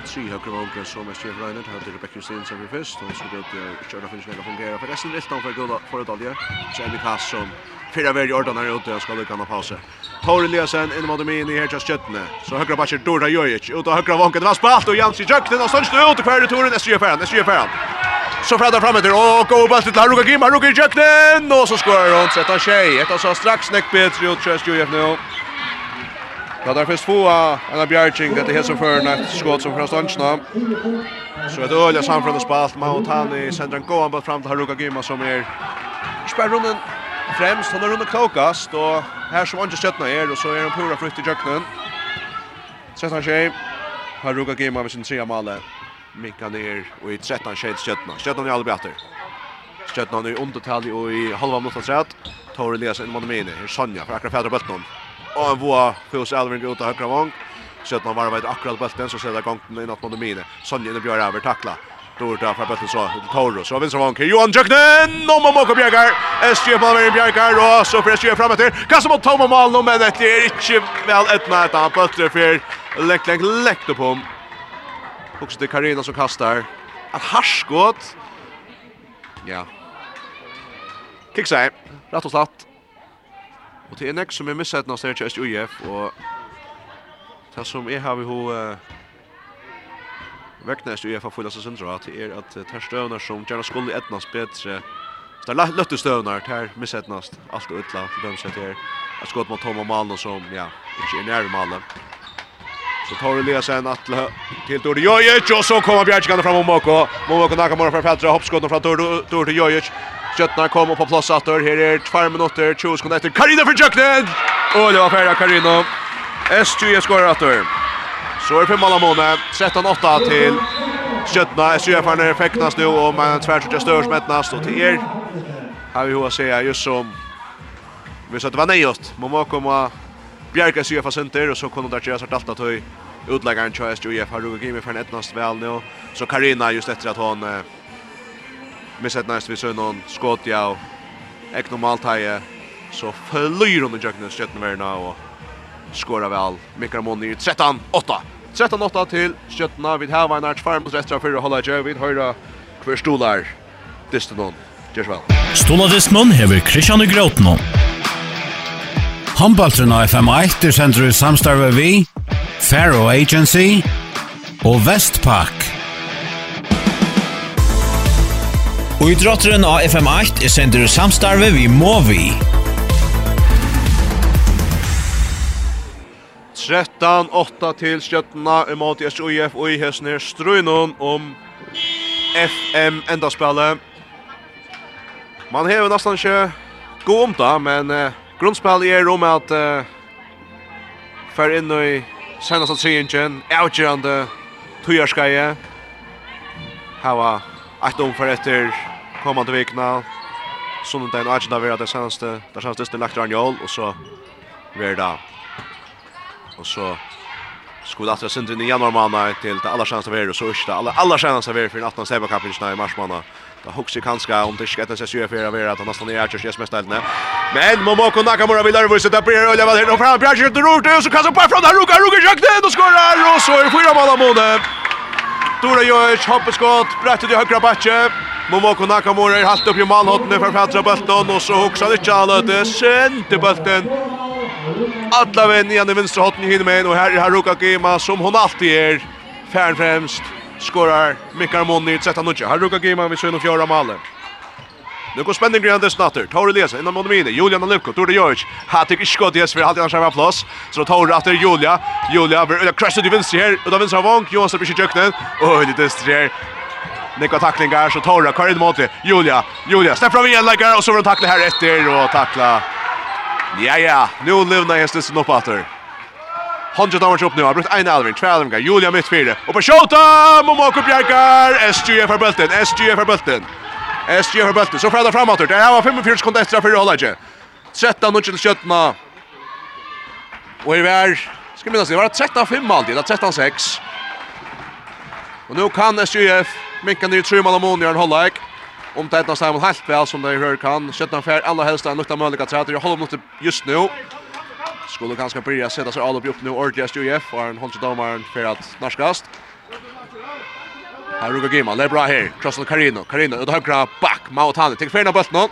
Tre högra vången som SGF Reinert. Här till Rebecca Kristin som är først. Hun ska gå ut och köra finns att fungera. För resten är det för goda för ett olje. Så er vi Kass som fyra värd i ordan her ute. Jag ska lycka med pausen. Tore Eliasen inn mot min i Herjas Kjötne. Så høyre bakker Dorda Jojic. Ut av høyre vanken. Det var spalt og Jans i jökten. Och sen ut och kvar returen. SJ Färran. SJ Färran. Så frädda fram etter. Och gå bäst til Haruka Gimma. Haruka i kjøkkenen. Og så skårer hun sett av tjej. Etter så straks nekk bedre ut. Kjöst Jojef nå. Ja, där finns två Anna Bjarching. Det är helt som før ett skått som fra Stansna. Så ett øyelig samfunnet spalt. Mahotani. sender en gå han bara fram till Haruka Gimma som er... är spärrunden fremst, han er under klokast, og her som andre støttene er, og så er han pura frukt i jøkken. 13 tjej, har Ruka Gima med sin trea male, Mika ner, og i 13 tjej støttene. Støttene er alle bjatter. Støttene er i undertalje og i halva minutt av træt. Tor Elias inn mot mine, her Sonja, for akkurat fædra bøttene. Og en voa, Fus Elving ut av høyre vong. Støttene varvet akkurat bøttene, så ser det gongen inn mot mann mine. Sonja inn og Bjørn Aver takla. Då där för bättre så Toro så vänster vanker Johan Jöknen om och Moko Bjergar SG på vägen Bjergar och så för SG framåt där kastar mot Tom Malm men det är inte väl ett nät han. Bättre för läck läck läck på hon också det Karina som kastar? Ett harskott. Ja. Kick sig rätt och slatt och det är som är missat någonstans till SG och Det som är här vi har Veknes i UEFA fulla session dra til er at ter stövnar som gjerne skulle etnas betre. Så der stövnar støvnar ter missetnast alt utla til dem sett. At skot mot Tom Malno som ja, ikkje er nær Malno. Så tar det Lea sen att till Dor Jojic och så kommer Bjärtskan fram om Moko. Moko Nakamura från Petra hoppskott från Dor Dor till Jojic. Köttnar kommer på plats åter. Här är 2 minuter 20 sekunder efter Karina för Jöknen. Och det var färdigt Karina. S2 skorar åter. Så är femman Lamone 13-8 till Skötna. SUF är nere fäcknas nu och man tvärs ut störs mättnas och till er. har vi hur att säga just som vi sa att det var nejost. Man må komma Bjerke SUF har center och så kunde där göra sort allt att höj utläggaren Choice SUF har ruggat in med för en ettnast väl nu. Så Karina just efter att hon eh, missat näst så någon skott ja och Eknomalt här så förlorar hon i jöknen mer nu och skorar väl Mikael Monni 13-8. 13-8 till Skötna vid här var en arch farm på restra för hålla Joe vid höra kvar stolar. Distanon. Just väl. Stolar Distanon här Christian Grotno. Handballtrun av FM1 er sender ut samstarve vi, Faro Agency og Vestpak. Og idrotteren av FM8 er sender ut samstarve vi Movi. 13-8 til Stjøttena imot i SUIF og i hesten her strøynen om FM endaspelet. Man hever nesten ikke god om det, men eh, grunnspillet er om at eh, fer inn i senast av trygjengen, avgjørende tøyerskaje. Her var et omfer etter kommande vikna. Sånn at det agenda ved at det senaste, det seneste lagt rann i og så ved det Och så skulle att sen i januari månad till till alla chanser över så är det alla alla chanser över för 18 Seba Cup i mars månad. Da hugsi kanska om det skett sig ju för över att han nästan är jag just mest alltid. Men Momo kan Nakamura vill över så där blir Olja Valher och fram Bjärger det rort och så kastar bara från där Ruka Ruka jakten och skorar och så är fyra mål av Mone. Dora Jojic hoppar skott, brätter till högra backe. Momoko Nakamura är halt upp i målhotnet för Petra Bulton och så huxar det inte alla det sent bulten alla vägen igen i vänstra hotten hinner med och här är Haruka Gima som hon alltid är färn främst skorar Mikael Monni 13-0. Här Ruka Gima vi ser nog fjärde målet. Nu går spänning grann dess natter. Tor Elias innan mot Mini. Julian Lukko, Tor Jojic. Här tycker skott yes för halvan skärva plats. Så Tor efter Julia. Julia vill crasha till vänster här. Och då vänster av Vank. Johansson blir jöknen. Och lite strär. Nikka tacklingar så tar kör in mot Julia. Julia släpper av igen lägger och så vill tackla här efter och tackla Ja, ja, nu levnar jag stussen upp åter. Hundra damer upp nu, har brukt en alvin, tre alvingar, Julia mitt fyra. Och på tjota, Momoko Bjerkar, SGF för bulten, SGF för bulten. SGF för bulten, så fram framåt. Det här var 45 sekunder extra för hållet. 13 och till köttna. Och det var, ska minnas det var 13-5 alltid, 13-6. Och nu kan SGF minka ner i trumman och månjörn hållet om det är Simon helt väl som det hör kan. Skötta fär alla helst en lukta möjliga träter. Jag håller mot just nu. Skulle kanske börja sätta sig all upp nu ordentligt UF och en hållse domaren för att narskast. Här rugger Gima, det är bra här. Krossel Karino. Karino. ut högra back, Mautani. Tänk färna bulten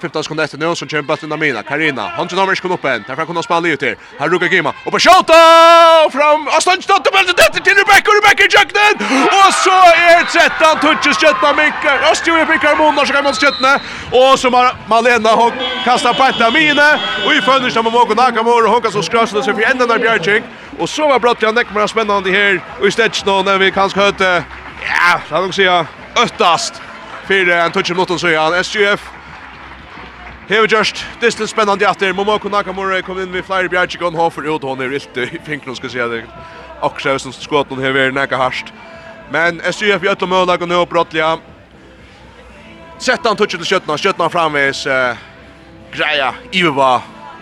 15 sekunder efter nu så kör bollen av Mina. Karina, hon tror Norris upp en. Därför kunde spela ut här. Här ruggar Gima. Och på skjuta fram. Aston står till bollen där till Rebecca och Rebecca Jackson. Och så är 13 touches kötta Mikael. Och Stewart Mikael Mona så kan man kötta. Och så bara Malena hon kastar på ett Mina och i fönster som Mogo Nakamura och Håkan så skrasla sig för ända där Björkik. Och så var brott jag näck med spännande här och i stetch då när vi kanske hörte ja, så han också säga öttast. För en touch mot oss så ja, SGF Hei og just, det er spennende etter. Momoko Nakamura kom inn med Flyer bjergjikon, han får ut hon i ilt i finkron, skal jeg si det. Akkurat som skåten har vært nækka harst. Men SJF gjør til mølag og nå brottliga. Sett han tutsi til kjøttena, kjøttena framvis uh, greia, iva,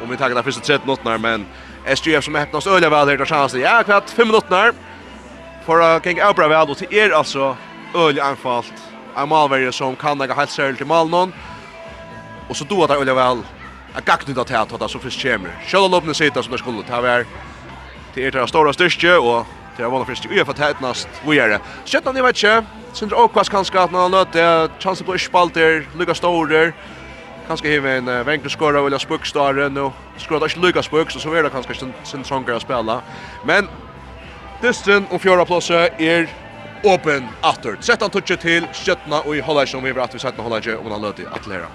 om vi takkar det første 13 minutter, men SJF som heppnast øyla vel her, der sjansen, ja, kvart 5 minutter, for å kring avbra vel, og til er altså øyla anfallt, en malverje som kan ikke helt særlig til malen, Och så då att Oliver väl att gakt det här att ta så först kommer. Själva loppen sitta som det skulle ta vär. Det är det stora styrke och det är vanligt fisk i för tätnast. Vi är det. Sjätte ni vet inte. Syns och kvas kan skapa någon löt det chans på spalter, lucka storer. Kanske hiva en uh, vänkel skora vilja spökstar nu. Skora det lucka spöks så är det kanske sin sånger att spela. Men Dysten om fjärde platsen är Open after. Sätt han touchet till Skötna och i hålla som vi vet att vi sett med ju om han löter att lära.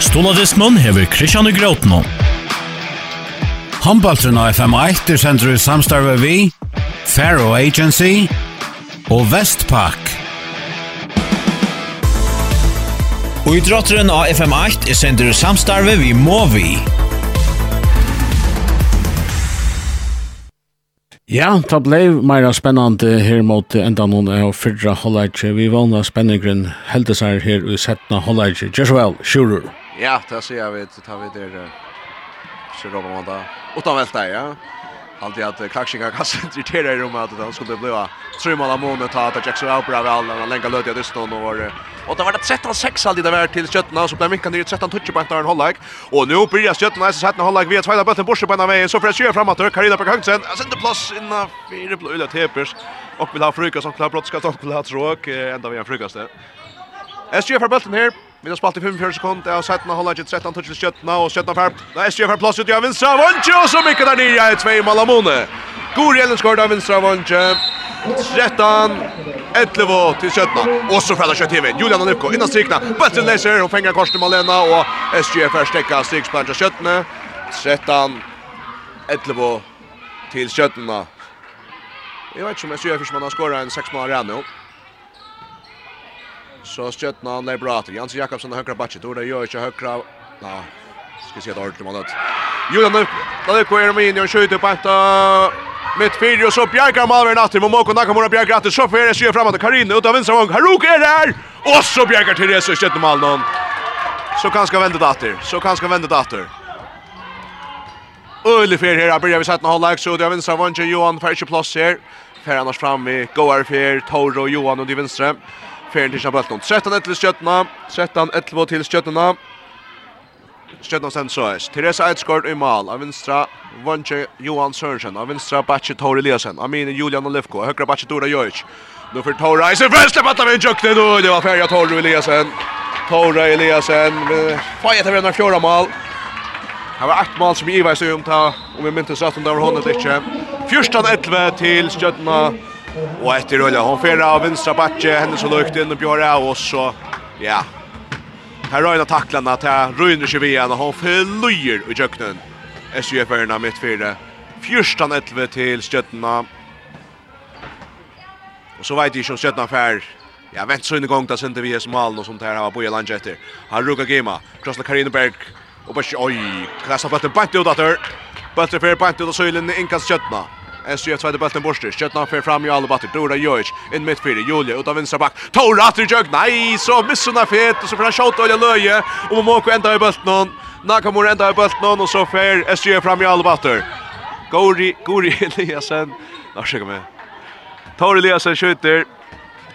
Stoladismen hever Kristian Grotno. Håndbaltren av FM1 er sender i samstarve vi, Faro Agency og Vestpak. Og idrotteren av FM8 er sender i samstarve vi Movi. Ja, det ble mer spennende her mot enda noen av fyrre halvleitje. Vi vannet spenningren heldes her i settene halvleitje. Gjør så vel. Ja, det ser jag vet, tar vi det så då man där. Utan välta, ja. Alltid att Klaxinga kastar irriterar i rummet att han skulle bli tre mål av månet ta att Jackson out bra väl när länka löt jag det och och det var det 13-6 alltid det var till Kötterna så blev Mickan ner 13 touch på en hållag och nu blir det Kötterna så sätter hållag via tvåa bollen bort på ena vägen så försöker framåt och Karina på kanten sätter plats inna fyra blå ulla tepers och vill ha frukost som klart brott ska ta på lat råk ända vi en frukost där. SG för bollen här Vi har spalt i 45 sekunder, og 17 holder ikke 13 touch til Skjøttene, og Skjøttene fær. Da er SGF plass ut i av Vinstra Vondje, og så mykket der nye er 2 Malamone. God gjelden skår av Vinstra Vondje. 13, 11 til Skjøttene, og så fredag Skjøtt Hivin. Julian Anipko innan strikna, Bøtten leser, og fenger korsen Malena, og SGF er stekka striksplanen til Skjøttene. 13, 11 til Skjøttene. Jeg vet ikke om SGF ikke man har skåret en 6 mål rann nå. Så Stjøtna han er bra til. Jansen Jakobsen og høyre bakke. Tora gjør ikke høyre. Ja, skal si at ordentlig målet. Julian Løyko er med inn i en skjøyte på etter mitt fire, og så bjerger Malveren atter. Momoko Nakamura bjerger atter. Så får jeg sier frem at Karine ut av Vinsamong. Haruk er her! Og så bjerger Therese og Stjøtna Malnon. Så kan skal vende det. Så kan skal vende det atter. Øylig fyr her, byrjar vi sett noen halvleik, så det er vinstra vannsje, Johan får ikke plass her. Fer annars fram i Goar fyr, Toro, Johan og de vinstre. Ferien til Shabelton. 13-11 til 13-11 til Stjøtna. Stjøtna sen søys. Teresa Eidskort i mal. Av vinstra Vanje Johan Sørensen. Av vinstra Batche Tore Eliasen. Amine Julian Olivko. Høyre Batche Dora Jojic. Nå for Tor Eisen. Først slipp at han vinner nå. Det var ferie Tore Eliasen. Tor Eliasen. Fajet til vinner fjorda mal. Det var ett mål som Ivar sig om ta. Om vi myntes rätt om det var honom inte. 14-11 till Stjøtna. Og etter rulla hon fer av vinstra backe henne så lukt inn og bjør av och så ja. Her røyna han tacklarna att här rynner sig igen och hon flyr i kjøkkenen. SUF-erna mitt fyra. Fyrstan 11 til Stjötna. Og så vet jag ikke om Stjötna fär. Ja, vent så inn i gang, da sände vi es malen og sånt her, här har Bojan Langetter. Han rugga gema. Krossla Karineberg. Och bara oi, kasta bøtten bant ut åter. Bøtten för bant ut av søylen, in i inkast Stjötna. SGF tvärde bulten borster. Kötna för fram i alla batter. Dora Jojic in mitt fyra. Julia ut av vänstra back. Tora till Jörg. Nej, så missarna fet och så får han skjuta och löje. Och Momoko ända i bulten. Nakamura ända i bulten någon och så för SGF fram i alla batter. Gori Gori <laughs> Eliasen. Nå no, med. Tora Eliasen skjuter.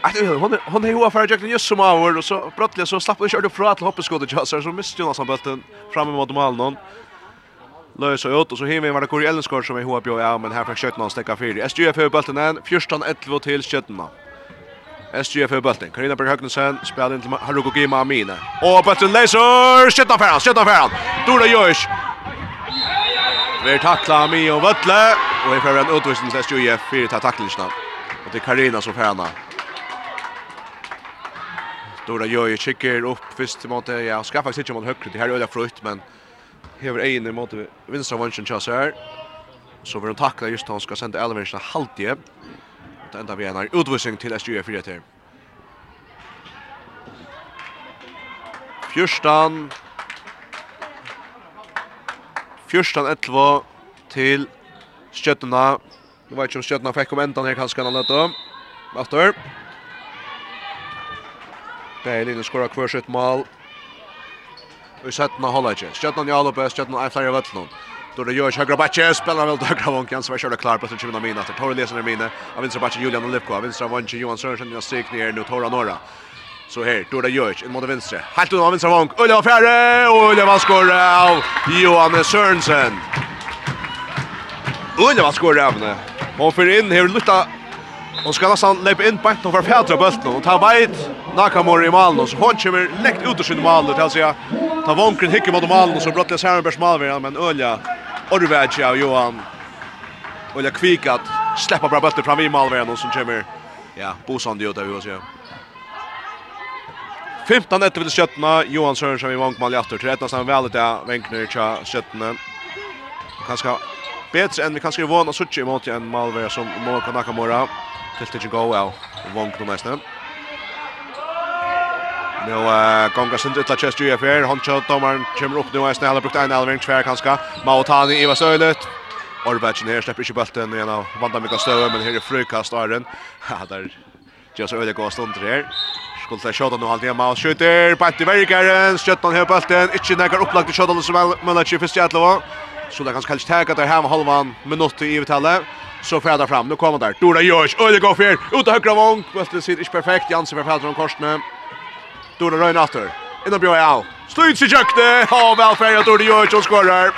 Att hon hon är ju hovar jag just som av och så brottliga så slapp och körde från att hoppa skottet så så missade Jonas bulten fram emot mål någon. Lösa ut och så hinner vi det Kori Ellenskor som är hoa på ja men här fick skjuta någon stäcka fyra. SGF har bollen än 14 11 till skjutarna. SGF har bollen. Karina Berg Högnesen spelar in till Haruko Gima Amine. Och bulten läser skjuta färan, skjuta färan. Dora Josh. Vi tacklar och Vettle och vi får en utvisning till SGF för att tackla Och det är Karina som färna. Dora Josh kickar upp först mot ja, ska sig inte mot högre. Det här är öliga frukt men hever egin i måte vinstra vansjen tja seg Så vil han takla just han skal sende Elvinsen halvtje. Det enda vi en utvisning til SGU 4 til. Fjørstan. Fjørstan 11 til Skjøttena. Jeg vet ikke om Skjøttena fikk om endan her kanskje han løtte. After. Beilin skåra kvørsitt mål i sätten holder ikke. Stjärnan i Alopö, stjärnan i Flyer Vettlund. Då det görs högra backe, spelar väl högra vankan så är körda klar på 20 minuter efter Torre Lesen i. Av vänstra backe Julian Olivko, av vänstra vanke Johan Sörensen, jag stryk ner nu Torra Norra. Så här, då det görs, in mot vänstra. Helt av vänstra vank, Ulla och fjärde, och Ulla var skor av Johan Sörensen. Ulla var skor av henne. Hon för in, här lukta Hon ska nästan lägga in bänt och förfjädra bulten. Hon tar bajt Nakamura i malen. Så hon kommer läckt ut ur sin malen. Det vill säga Ta vonkren hikker mot malen, og så brottelig Særenbergs malver, men Ølja Orvedja av Johan Ølja Kvikat släppa bra bøtter fram i malveren, og så kommer ja, Bosan ut av hos, ja. 15 etter vil skjøttene, Johan Sørensen i vankmal i atter, til etter sammen vel etter venkner til skjøttene. Kanskje bedre enn vi kanskje vana suttje imot en malver som Måka Nakamura. til ikke gå av vonkner nesten. Nu uh, gonga sind utla chest ju affair. han kjøtt dommeren, kommer upp nu, jeg snälla brukt en alvering, tvär kanske. Mautani, i Iva Søylet, Orvetjen här släpper ikke bulten igen av Vanda mycket stöv men här är frukast Arden. ja, där. Just så øyelig gå stunder her, skulle ta Kjøttan nu halvt hjemme, og skjuter, Patti Vergaren skjuter Kjøttan her bølten, ikke nekker opplagt til Kjøttan som er møllet i første jætlova, så det kanske helst tega där hjemme halvan minut i utallet, så färdar fram. Nu kommer där. Dora Jörs. Öde går fel. Ut av högra vång. Bulten sitter inte perfekt. Jansen förfälter om korsne. Dora Røyne atter. Inna bjør jeg av. Slut sig jøkne, Ha velferie at Dora Jojic og skårer.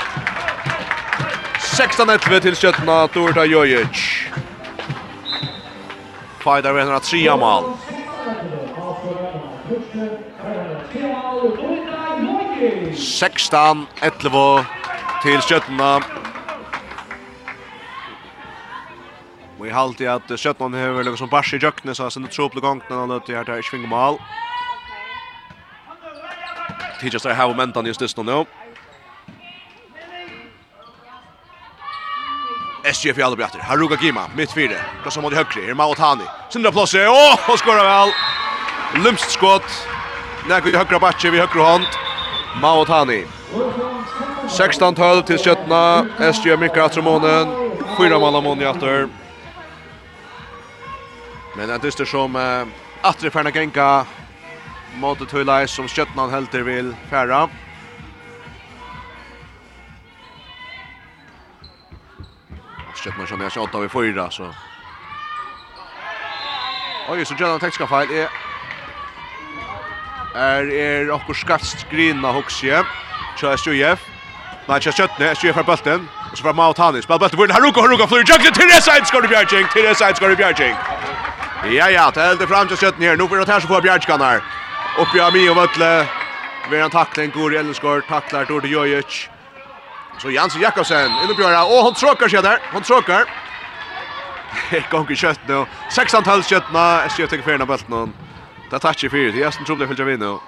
16-11 til skjøttene, Dora Jojic. Fajda vinner at tria mal. Sextan, 11 til skjøttene. Vi halte at Kjötna har vært som bars i jøkne, så er det tropelig gongtene, og løte her til Svingmal. Svingmal. TJ har momentan just just nu. SGF för alla brattar. Haruka Gima mitt fyra. Då mot i högre. her Mao Tani. Sindra plåse. Åh, og skorar vel, Lumst skott. Näkvi högra batje, vi högra hand. Mao Tani. 16-12 til 17, SG mycket Atromonen. Fyra mål av månen Men en dyster som uh, Atre Ferna Genka mot det Tullais som Stjøtnan helter vil færa. Stjøtnan kjenner seg åtta vi fyra, så... Oi, så Jönnan tekniska feil er... Er er okkur skattst grina hoksje. Tja Stjøjef. Nei, tja Stjøtne, Stjøjef har bølten. Og så fra Mao Tani, spiller bølten for Haruka, Haruka, flyr Jökne, Teresa Einskård i Bjergjeng, Teresa Einskård du Bjergjeng. Ja, ja, det helder fram til Stjøtne her, nå får det her så får Bjergjengen her. Uppe av Ami och Vötle. Vi har en tackling, går i Ellenskård, tacklar Dordi Jojic. Så Jansson Jakobsen, in och Björra. Och hon tråkar sig där, hon tråkar. Gång i kött nu. 16 tals kött nu, SJ tar färna bult nu. Det tar i fyra, det är nästan trubbel för Javino.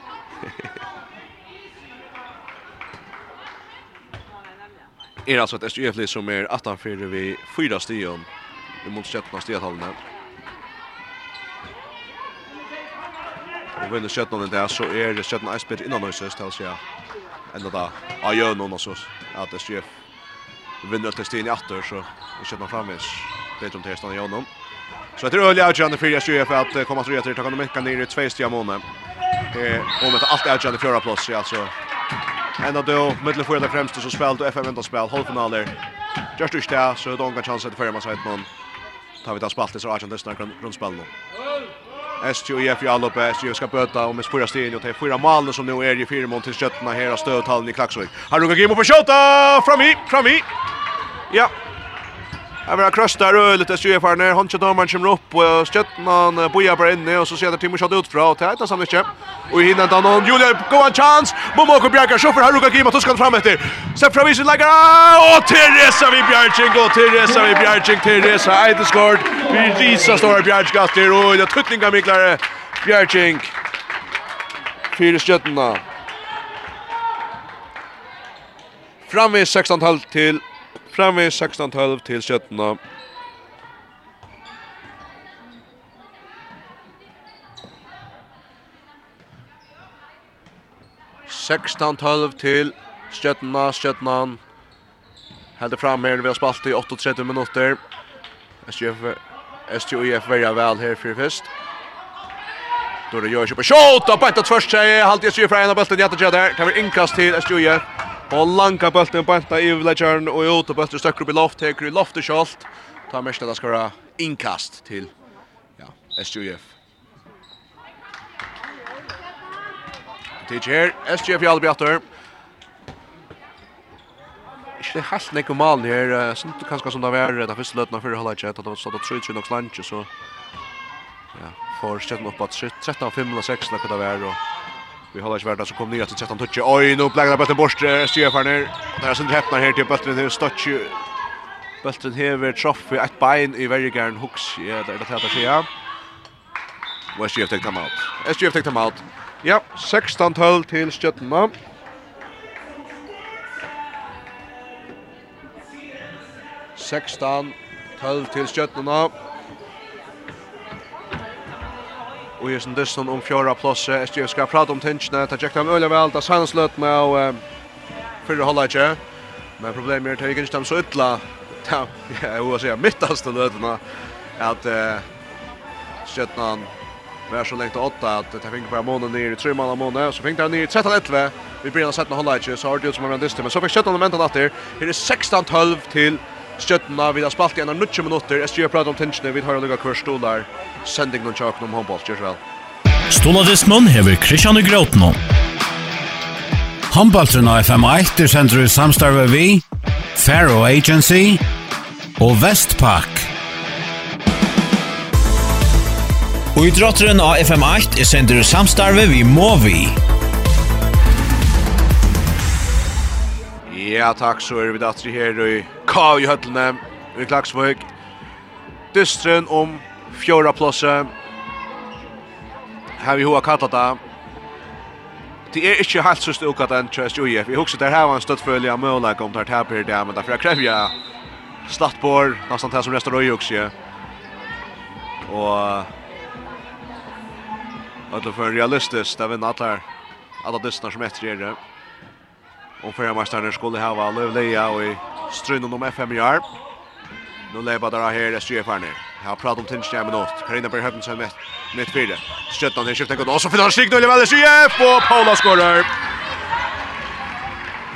Är alltså ett SJF som är 18-4 vid fyra stion. Vi måste sätta några stegtalna. Og vinner Stjøtland i det, så er Stjøtland Eisbjørn innan nøyses, til å si enda da, av gjønnen også, at det skjer vinner til stien i atter, så er Stjøtland framvis bedre om til i gjønnen. Så etter øyelig avgjørende fyrir SJF at komma tre etter, takk om mekka nere i tvei stia måne. Og med alt avgjørende fjøra plås, altså. Enda då, middel fyrir det fremste som spelt og FM vinterspel, halvfinaler. Just ikke det, så er det ångan chanset til fyrir man seg et. Tar vi ta spalt i så avgjørende snakk rundt spillet nå. SJF i alla uppe. SJF ska böta om med spurra stil och det fyra malen som nu är i fyra mål till kötterna här av stödtalen i Klaxvik. Här ruggar Gimo på köta! Fram i! Fram i! Ja, Jag vill krösta rullet där styr för när han kör domaren kommer upp och stöttan bojar bara inne och så ser det Timo shot ut från tätt och samma köp. Och hinner inte någon Julia go en chans. Momoko Bjarka Schoffer här rukat Kim tuskan fram efter. Sen från Vision lägger och Teresa vi Bjarching och Teresa vi Bjarching Teresa ett skott. Vi risa stora Bjarching att det och det tuttingar mycket Bjarching. Fyra stöttnan. Fram 16-12 till fram Framveg 16-12 till 17. Sextan 12 til Stjøtna, Stjøtna Helder fram her, vi har spalt i 38 minutter STUIF verja vel her fyrir fyrst. Dore gjør ikke på shot, og bænt at først seg Halt i fra en av bølten, Jette Tjeder, kan vi innkast til STUIF Og langa bulten banta i Ledgern og ut og bulten stökker upp i loft, heker i loft og kjolt. Ta mest at det skal være innkast til ja, SGF. Tidsk her, SGF i Albjatter. Ikke det helt nekko malen her, sånn kanskje som det var den første løtene før halvleg ikke, at det var stått av 3-3 nok slange, så ja, får stjetten opp at 13-5 eller 6 nekko det var, og Vi håller inte värda så kom nye til 13 touch. nå nu det bøtten bort styrer for Stefaner. Och där är Sundre häpnar här till bollen till Stotch. Bøtten hever troff i ett bein i Vergaren hooks. Ja, det er det heter Sia. Og SGF tar timeout. SGF tar timeout. Ja, 16-12 til støttene. Sextan, 12 til Stjärnorna. Och jeg synes det om fjärra plåse. SG ska prata om tensionen. Ta checka om vel. Det er sen slut med och för holde ikke. Men problemet är att ikke inte så illa. Ja, jag vill säga mittast lödena att eh skjøttene var så länge åtta att jeg fikk bare månaden ner i tre månader måned. så fikk jeg ner i 13 11. Vi begynner å sette noe holde ikke. så har det som man visste men så fick skjøttene momentet åter. Det är 16 12 till Stjøttena vi har spalt i en av 90 minutter. Jeg styrer prater om tingene. Vi har lukket hver stolar. Sending noen tjakken om håndball. Gjør så vel. Stoladismen hever Kristian Grøtno. Håndballtren av FM1 er sender i samstarve vi, Faro Agency og Vestpak. Og idrotteren av FM8 er sender i samstarve vi Movi. Movi. Ja, takk, så er vi datt her i Kav i Høtlene, i Klagsvøk. Dystren om fjorda plåse. Her vi hoa kallat det. Det er ikke helt sørst ukat enn Trøst UIF. Jeg husker der her var en støttfølge av Mølag om det her per det, men derfor jeg krevja Slattborg, nesten til som restar røy også. Og... Og det er for realistisk, det vinner alle, alle dystene som etter er det om förra skulle ha Lövleja og i strunnen om FM i arm. Nu lever där här SG Farner. Jeg har pratet om tinsen med något. Karina Berg Höppen sen med med fyra. Stöttan här skiftar gått Og så finner han finnar nå i lever SGF og Paula skårer.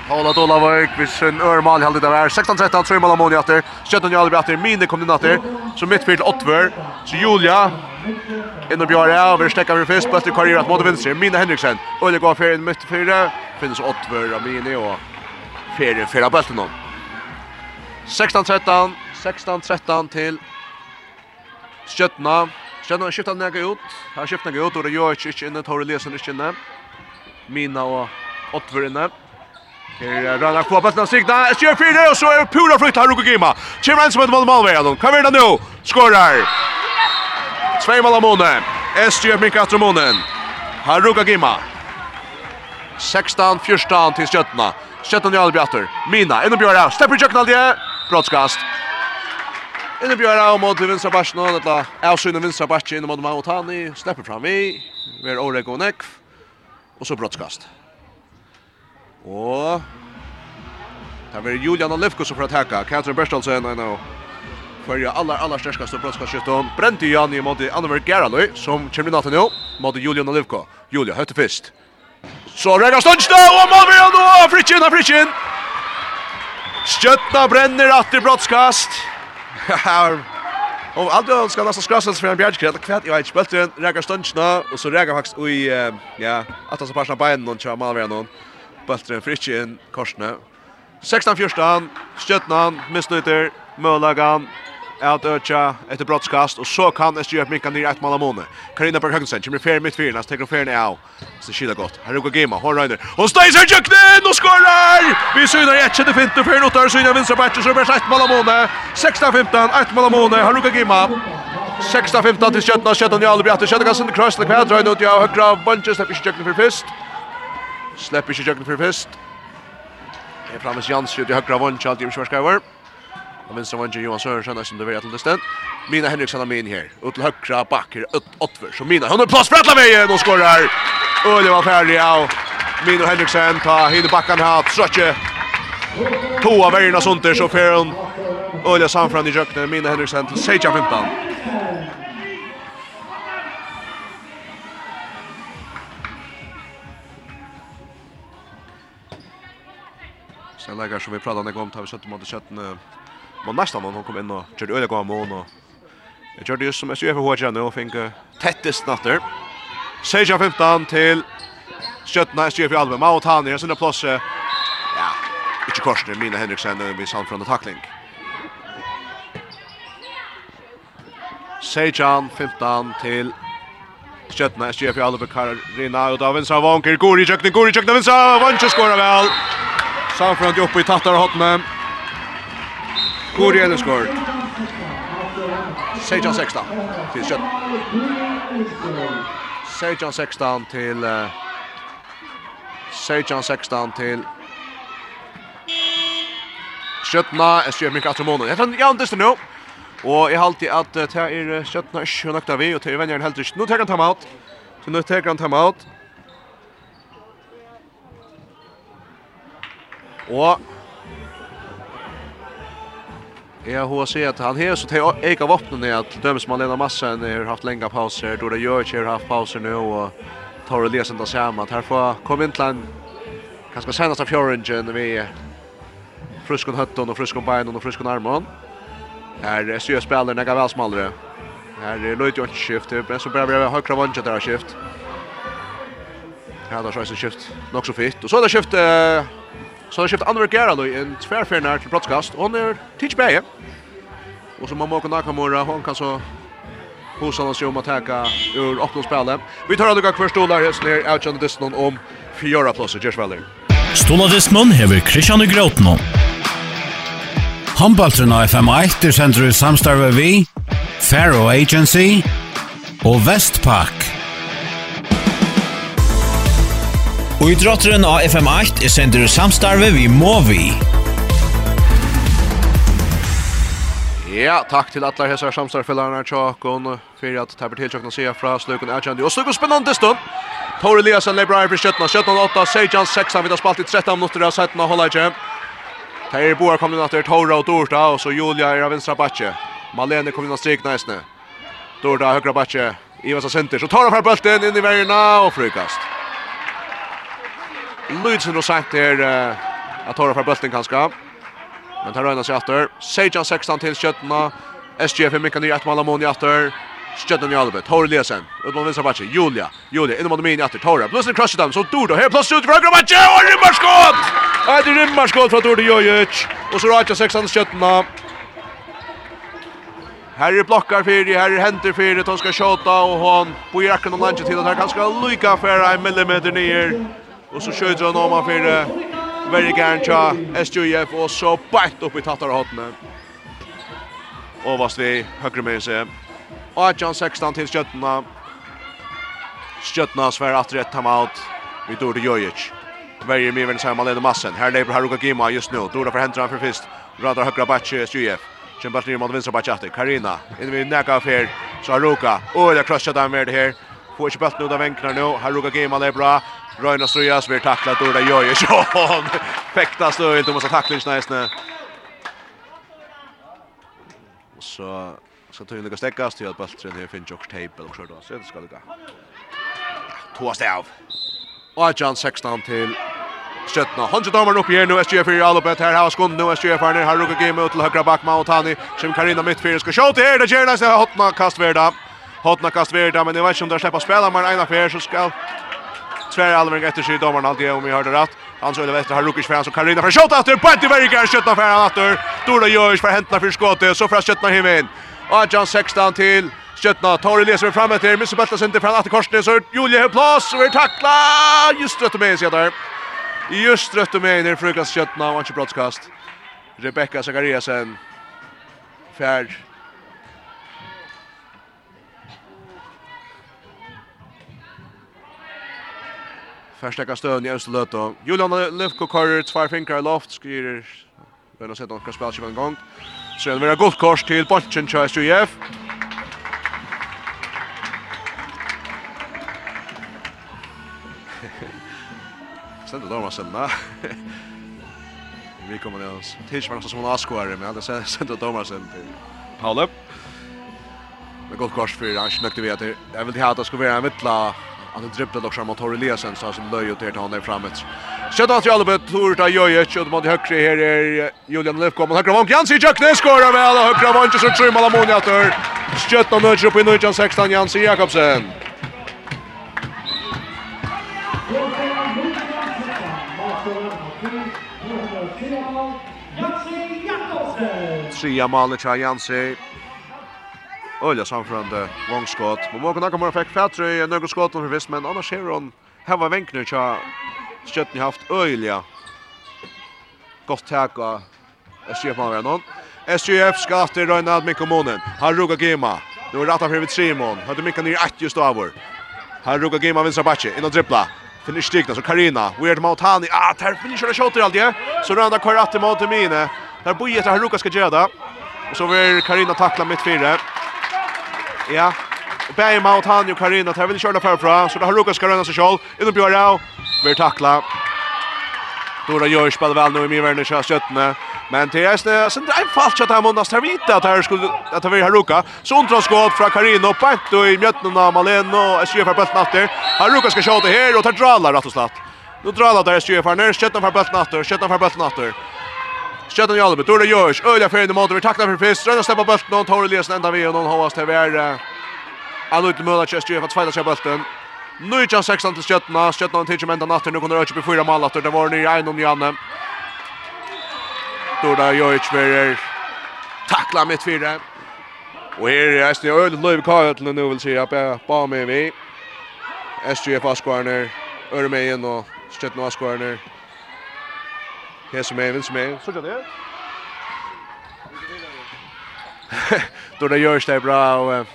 Paula Dolavøk, hvis Dolavik vid sin örmal hade där 16-13 tre mal av mål åter. Stöttan jag åter mine kom inn åter. Så mitt fire til Ottver. Så Julia inn og Innan Bjarre, vi stekker vi først, bøtter karriere mot venstre, Mina Henriksen, og går for en midt fire, finnes Ottver, Amini og Fere, Fere Belten 16-13, 16-13 til Skjøtna. har skiftet den ut. Her skiftet den ut, og det gjør ikke ikke inne, Tore Lesen ikke inne. Mina og Ottver inne. Her er Rana Kua Belten av Signa, SGR 4, og så er pura flytt her Ruko Gima. Kjemmer en som heter Malmö, hva vil det nå? Skårer! Tvei mål av måned. SGR Mikael Tromonen. Haruka Gima. 16-14 til Stjøtna. Stjøtna Jarl Bjatter. Mina, innom Bjøra. Stepper i Jøkken aldri. Brottskast. Innom Bjøra og mot vinstra barsen. Og dette avsynet vinstra barsen innom mot Mahotani. Stepper fram i. Vi er og Nekv. Og så brottskast. Og... Det var Julian Lefko som får attacka. Katrin Berstolsen I know. førja allar allar stærkaste brottskastskytten. Brenti Jani mot Anneberg Geraløy som kommer inn at nå mot Julian Lefko. Julia høtte fyrst. Så røyga Stønstad, og Malmøya nå, Fritjen av Fritjen. Stjøtna brenner atter brottskast. <laughs> Og alt det skal nesten skrasses for en bjergskred, og kvett, jeg vet ikke, bøltjen, røyga Stønstad, og så røyga faktisk ui, ja, at han så parsen av beinen, og kjører Malmøya nå, bøltjen, Fritjen, korsene. 16-14, Stjøtna, misnøyter, Mølagan, att öka ett brottskast, och så kan SG upp Mikkan nyr ett mål av måne. Karina Berg Högnsen, kommer fjärde mitt fyra, tar teker fjärde av. Så skiljer gott. Här går Gema, hon röjner. Hon stänger sig jöknen och skorar! Vi synar i ett kände fint och fjärde åttar, synar vinstra bärtje, så bärs ett mål av måne. 16-15, ett mål av måne, här går Gema. 16-15 till Kjötna, Kjötna att det kände ganska kross, kröss, lekväl dröjner ut, ja, högra bunches, släpper sig jöknen för fyrst. Släpper sig jöknen för fyrst. Det är framme Jansson till högra bunches, alltid i försvarskajvar. Och vinstra vänster Johan Sörensen som det vet till stöd. Mina Henriksson har min här. Ut till högra backer åtver. Så Mina hon är plats för att lägga och skorar. det var färdig av Mina Henriksson ta hinner backan här trötte. Två värjorna sånt där så får hon Öle samfram i jöknen Mina Henriksson till Seja 15. Sen lägger som vi pratar om det kom tar vi 17 mot 17 Men nästa hon kom in och körde öliga gång mån och jag körde just som SUF og HG nu och fick tättest natter. Seja 15 till Stjøtna SUF i Alvema och han är sin plats. Ja, inte korsen Mina Henriksen vid Sandfrön och tackling. Sejan 15 till Stjøtna SUF i Alve. Karina och av av Vanker. Går i kökning, går i kökning, Vinsa! Vanker skorar väl! Sandfrön uppe i tattar och hotna. Hvor er det skåret? 16-16 til Kjøtt. 16-16 til... 16-16 til... Kjøttna, jeg skjer mye etter måneden. Jeg tar en jævn dyster nå. Og jeg har alltid at det er Kjøttna ikke nøkta vi, og det er helt ikke. Nå tar han timeout. Så nå tar han timeout. Og Ja, har ser att han här så tar eka vapnen ner att döms man Lena Massa har haft länga pauser. Då det gör har haft pauser nu och tar det läsen där att här får kom in till en kanske senaste fjärringen vi fruskon hötton och fruskon bein och fruskon armon. här är sjö spelare några väl smalare här är Lloyd Jones skift. Men så börjar vi högra vänster där skift. Här då så skift. Nog så fint. och så det skift Så har skift Anver Geraløy en tvärfärnar till brottskast. Hon är Tichberg. Och så Momoko Nakamura, hon kan så hosa hans om att täcka ur åttondelspelet. Vi tar några kvar stolar här ner out on this om fjärde plats i Jersvaller. Stolar this man hever Christian Grotno. Handballtrun av FM1 er sender samstarve vi, Faro Agency og Vestpak. Og i drotteren av FM8 er sender samstarve vi må vi. Ja, takk til alla hessar samstarfellarna tjokkon fyrir at tabber til tjokkon se fra slukon Adjandi og slukon spennande stund. Tore Eliasen leibrar fyrir 17 17 8 Sejan 6 vi vidar spalt i 13 minutter av 17 og holda ikke Teir Boar kom inn etter Tore og Dorta og så Julia er av vinstra batje Malene kom inn av strik næsne Dorta høgra batje Ivas av senter så tar han fra bulten inn i verina og frukast Lydsen och sagt är att ta för bulten kanske. Men tar röna sig åter. Sejan 16 till Köttna. SGF är mycket nya ett mål amon i efter. den i Albert, Tor Lesen, utlån vinstra matchen, Julia, Julia, inom honom min i atter, Tora, plötsligt crushar dem, så Dordo, här plass ut för högra matchen, Og rymmarskott! Ja, det är rymmarskott från Dordo Jojic, och så Raja 16 Stjötterna. Här är blockar för här är händer för det, de ska tjata, och hon på jacken och landet till att här kan ska lykka för en millimeter nyer. Och så kör han om han för Very Garncha, SJF och så bakt upp i tattarhatten. Och vad vi högre med sig. 18-16 till Stjötna. Stjötna svär att rätt timeout. Vi tog det Jojic. Verger med vänster man leder massen. Här lever Haruka Gima just nu. Dora för händerna för fist. Radar högra batch SJF. Kämpar ner mot vänstra batch Karina. In vid näka affär. Så Haruka. Oj, jag krossar där med det här. Får inte bulten ut av enklarna nu. Haruka Gima lebra. bra. Röjna Ströja som är tacklat och det gör ju Sean. Fäktas då inte måste tackla snäsna. Och så ska ta in det stäckas till att bollen här finns också tejp och så då så det ska lycka. Två av. Och John 16 till Sjötna. Hansen damer upp igen nu SGF i Alobet här har skund nu SGF här har Ruka game ut till högra back Mautani som Karina mittfältet ska skjuta här det gärna så hotna kast Verda. Hotna kast Verda men det var inte om där släppa spela men en affär så ska Tvär Alvering efter sig domaren alltid om vi hörde rätt. Han så vet efter har Lukas Fransson Karina för skott efter på till Verika skjuta för han efter. Dora görs för hämta för skottet så för skjuta hem in. Och John 16 till Skjøtna, Tori leser fram etter, Mr. Bøtla sender från att korset så Julie har plats och er tackla just rätt med, sig där. Just rätt med, i frukast skjuta och inte broadcast. Rebecca Zachariasen. Färd Förstäcka stön i Österlöto. Julian Lefko korrer två fingrar loft skriver Men har sett några spelare en gång. Så det blir ett gott kors till Bolchen Chais UF. Sen då var sen Vi kommer ner oss. Tills man som en askvare men hade sen sen då domar sen till Paul upp. Men gott kors för han snökte vi att jag vill ha att det ska vara en vittla Han har dribblat också mot Torre Lesen så som löj ut här till honom framåt. Kött att Jalbe tur ta Joje kött mot högre här är Julian Löfko mot högra vank Jansi Jökne skorar väl och högra vank så tror man Ammonia tur. Kött och nudge upp i nudge 16 Jansi Jakobsen. Tria Malic Jansi Ölja samförande vångskott. Men Måkon Nakamura fick fättre i några skott för visst. men annars ser hon häva vänkner tja Stjötni haft Ölja. gott täcka SJF man redan någon. SJF ska efter Röjna att Mikko Månen. Här ruggar Gema. Nu är rattar för vid Simon. Hade Mikko ner ett just över. Här ruggar Gema vinstra backe. In och dribbla. Finish stigna så Karina. Weird Montani. Ah, där finisher shotter alltid. Så Röjna kör att till mine. Där bojet har ruggar ska göra det. Och så vill Karina tackla mitt fyra. Ja. Och Berg Mount han och Karina tar väl köra förfra så det har Lukas Karina så själv inne på Rao. Vill tackla. Dora Jörs spelar väl nu i Miverne kör sköttne. Men till är det sen en fast att han måste ta vita att här skulle att ha här Luka. Sontra skott från Karina och Pant och i mjötten av Malen och SJ för bollen åter. Har Lukas ska skjuta här och tar drallar rätt och slatt. Nu drallar där SJ för när skjuter för bollen åter, skjuter för bollen åter. Skjøtten i Jalbe, Tora Jørs, Øyla Ferien i måte, vi takler for fyrst, Rønna steppa bølten, og Tore Eliasen enda vi, og noen hovast til hver, en liten møla kjøst, Jøf, at sveita seg bølten. Nujjan 16 til Stjøtten, Stjøtten har tidsom enda natter, nu kunne Røyke på fyra mal after, det var nye einom Janne. Tora Jørs verer takla mitt fire. Og her er Estni Øyla Løyve Kajøtlen, nu vil si, jeg ba med vi. SGF Askvarner, Øremeien og Stjøtten Askvarner. Hesa med, som med. Så gör det. Då det görs det bra och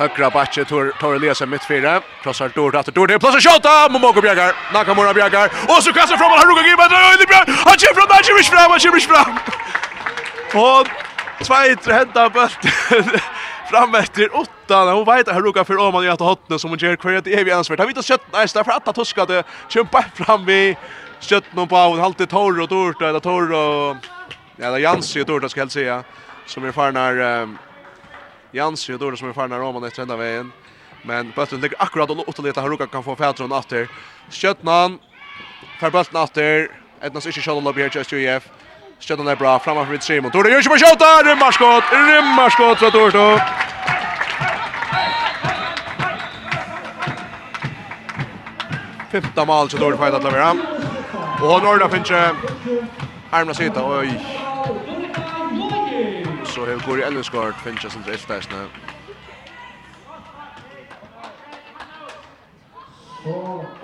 Högra backe tor tor Elias mitt fyra. Krossar Dord att Dord det plus att skjuta. Momoko Bjergar. Nakamura Bjergar. Och så kastar fram Haruka Ruga Gibba. Det bra. Han kör från där Jimmy fram, Jimmy fram. <laughs> Och två hända bult. <laughs> Fram efter åtta. Hon vet att Haruka för Oman i att hotna som hon ger kvar det är vi ansvaret. Han vet att sett nästa för att tuska det. Kämpa fram vi stjøtten på en halvtid Tor og Dorta, eller Tor og, ja, eller Jansi og Dorta skal jeg säga, som er farnar, um, Jansi og Dorta som er farnar Roman etter enda veien, men bøtten ligger akkurat og åtta lite, Haruka kan få fætron atter, stjøtten fer bøtten atter, Etnas ikke kjøttet lobby her til SJF, Skjøtten er bra, framfor vid Simon, Dorta gjør ikke på kjøtta, rymmarskott, rymmarskott fra Dorta, Femta mål så dåligt fight att leverera. Och Norda finns armla sida, oj. Så här går i Ellenskart, finns det som det är nu.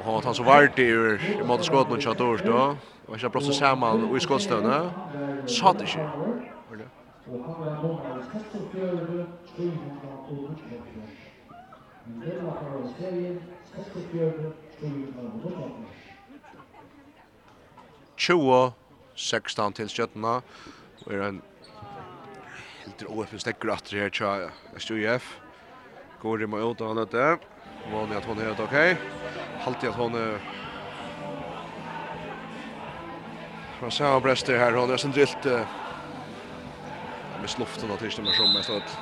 Och han så vart i mot skott mot Chator då. Og jag plötsligt samman och i skottstövna. Satt inte. Hörde. 20 16 til skjøttene. Og er en helt åpen stekker atter her til SJF. Går i meg ut av han etter. At hun er helt ok. Haltig at hun er Man ser brester her, hon är sen drillt uh, med sluften och tills de som mest att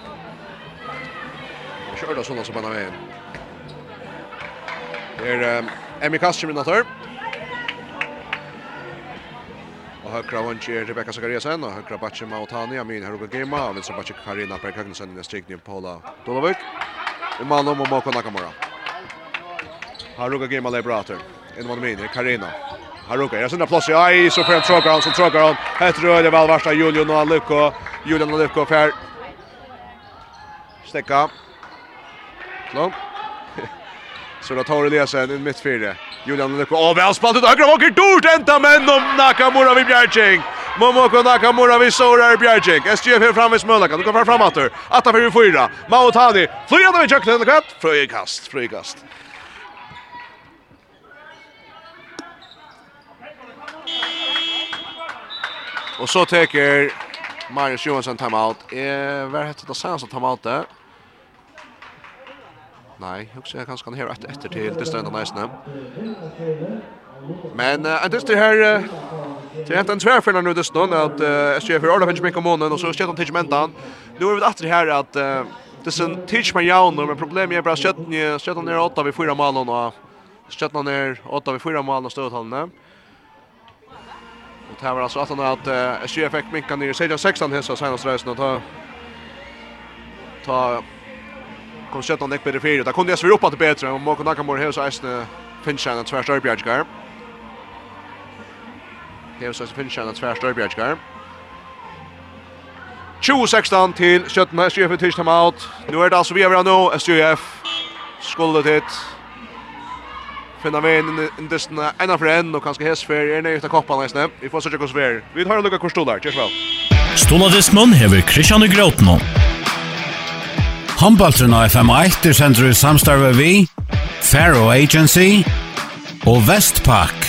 jag kör då sådana som bara vägen. Det är Emmy Kastrum i natur. Og Och högra er Rebecca Zakariasen og högra backen Mautani, Amin Heruga Gema og vänstra backen Karina Berg Högnesen i strykningen Paula Dolovik, I Malum og Moko Nakamura. Haruga Gema Lebrater. En man min, Karina. Haruka, jag sända plats i aj, så får han tråkar han, så tråkar han. Ett röd är väl värsta Julian och Aluko. Julian och Aluko fär. Stäcka. Långt. Så då tar Eliasen in mitt fyra. Julian Lukko. Åh, väl spalt ut. Ögra åker dort ända men om Nakamura vid Bjerging. Momoko Nakamura vid Sorar Bjerging. SGF är framme i Smölaka. Du kommer fram åter. Atta för fyra. Mautani. Flygande vid och Katt. Fröjkast. Fröjkast. Och så tar Marius Johansson timeout. Eh, vad heter det sen som timeout där? Nei, jeg ser jeg kanskje han her etter etter til det støyne næsene. Men uh, det er her, det er en tværfeller nå det stående at uh, SGF er ordet finnes mye om måneden, og så skjer han tidsmentan. Nå er vi etter her at uh, det er en tidsmentan jaun, men problemet er bare at skjøtten er åtta ved fyra malen, og skjøtten er åtta ved fyra malen og støytallene. Og det var altså at han at uh, SGF fikk minkan i 16 hessa senast reisen, og ta, ta kom skötta näck bättre fyra. Där kunde jag svira upp att bättre och Mokon Nakamura här så är Finchana tvärs över Bjärgar. Här så är Finchana tvärs över Bjärgar. 2016 till Skötna SJF i time out. Nu är det alltså vi över nu SJF skulle det finna vi in i den ena för en och kanske hästfärg är nöjda koppan nästan. Vi får söka oss Vi tar en lucka kvar stolar. Tjärs väl. Stoladismen hever Christian Grotno. Håndbaltren av FM1 er sender i samstarve vi, Faro Agency og Vestpak.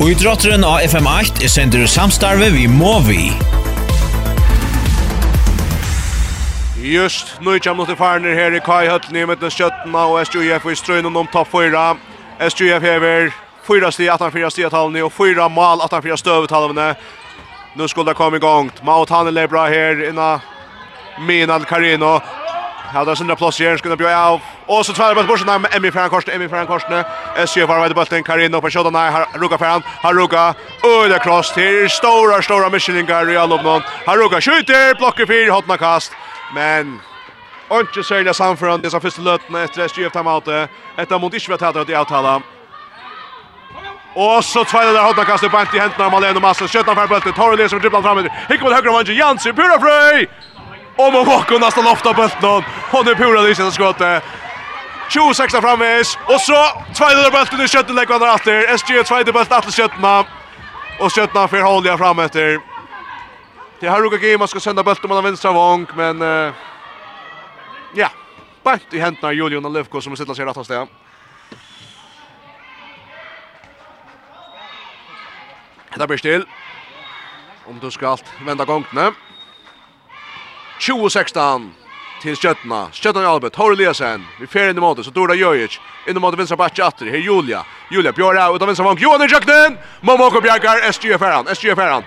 Og i drotteren av FM8 er sender i samstarve vi Movi. Just nu kommer mot farner her i Kai Høtlen i midten skjøttene og SJF i strøynen om topp 4. SJF hever 4 sti, 18-4 sti-talene og 4 mal, 18-4 støvetalene. Nu skulle det komma igång. Maut han är bra här inna Minad Karino. Här där sindra plats här skulle bli av. Och så tvärbar bort med Emmy Ferran Korsne, Emmy Ferran Korsne. SJ var vid bollen Karino på skottet nej Haruka Ferran. Haruka. Oj det cross till stora stora i Real Obnon. Haruka skjuter, blockar för hotna kast. Men Onkje sørlig samførende disse første løtene etter SGF timeoutet. Etter mot ikke vet at de avtaler. Och så tvålar det hårda kastet på i händerna av Malene Massa. Skjuter för bulten. Torre Lesen dribblar fram. Hickar mot höger och Jansi. Pura fröj! Och man vakar nästan lofta bulten. Hon är Pura Lesen som skottet. 26 framvis. Och så tvålar bulten i köttet lägger andra åter. SG tvålar bulten efter köttet. Och köttet för hålliga fram efter. Det har Ruka Gima ska sända bulten mellan vänstra vång men uh, ja, bant i händerna Julian Lövko som sitter sig rättast där. Ja. Det blir still. Om du skal vända gångtene. 20-16 til Skjøttena. i Albert, Hore Liasen. Vi fer inn i måte, så Dora Jojic. Inn i måte vinstra batje atter. Her Julia. Julia Bjørra ut av vinstra vank. Johan i kjøkkenen! Momoko Bjergar, SGF er. SGF er han.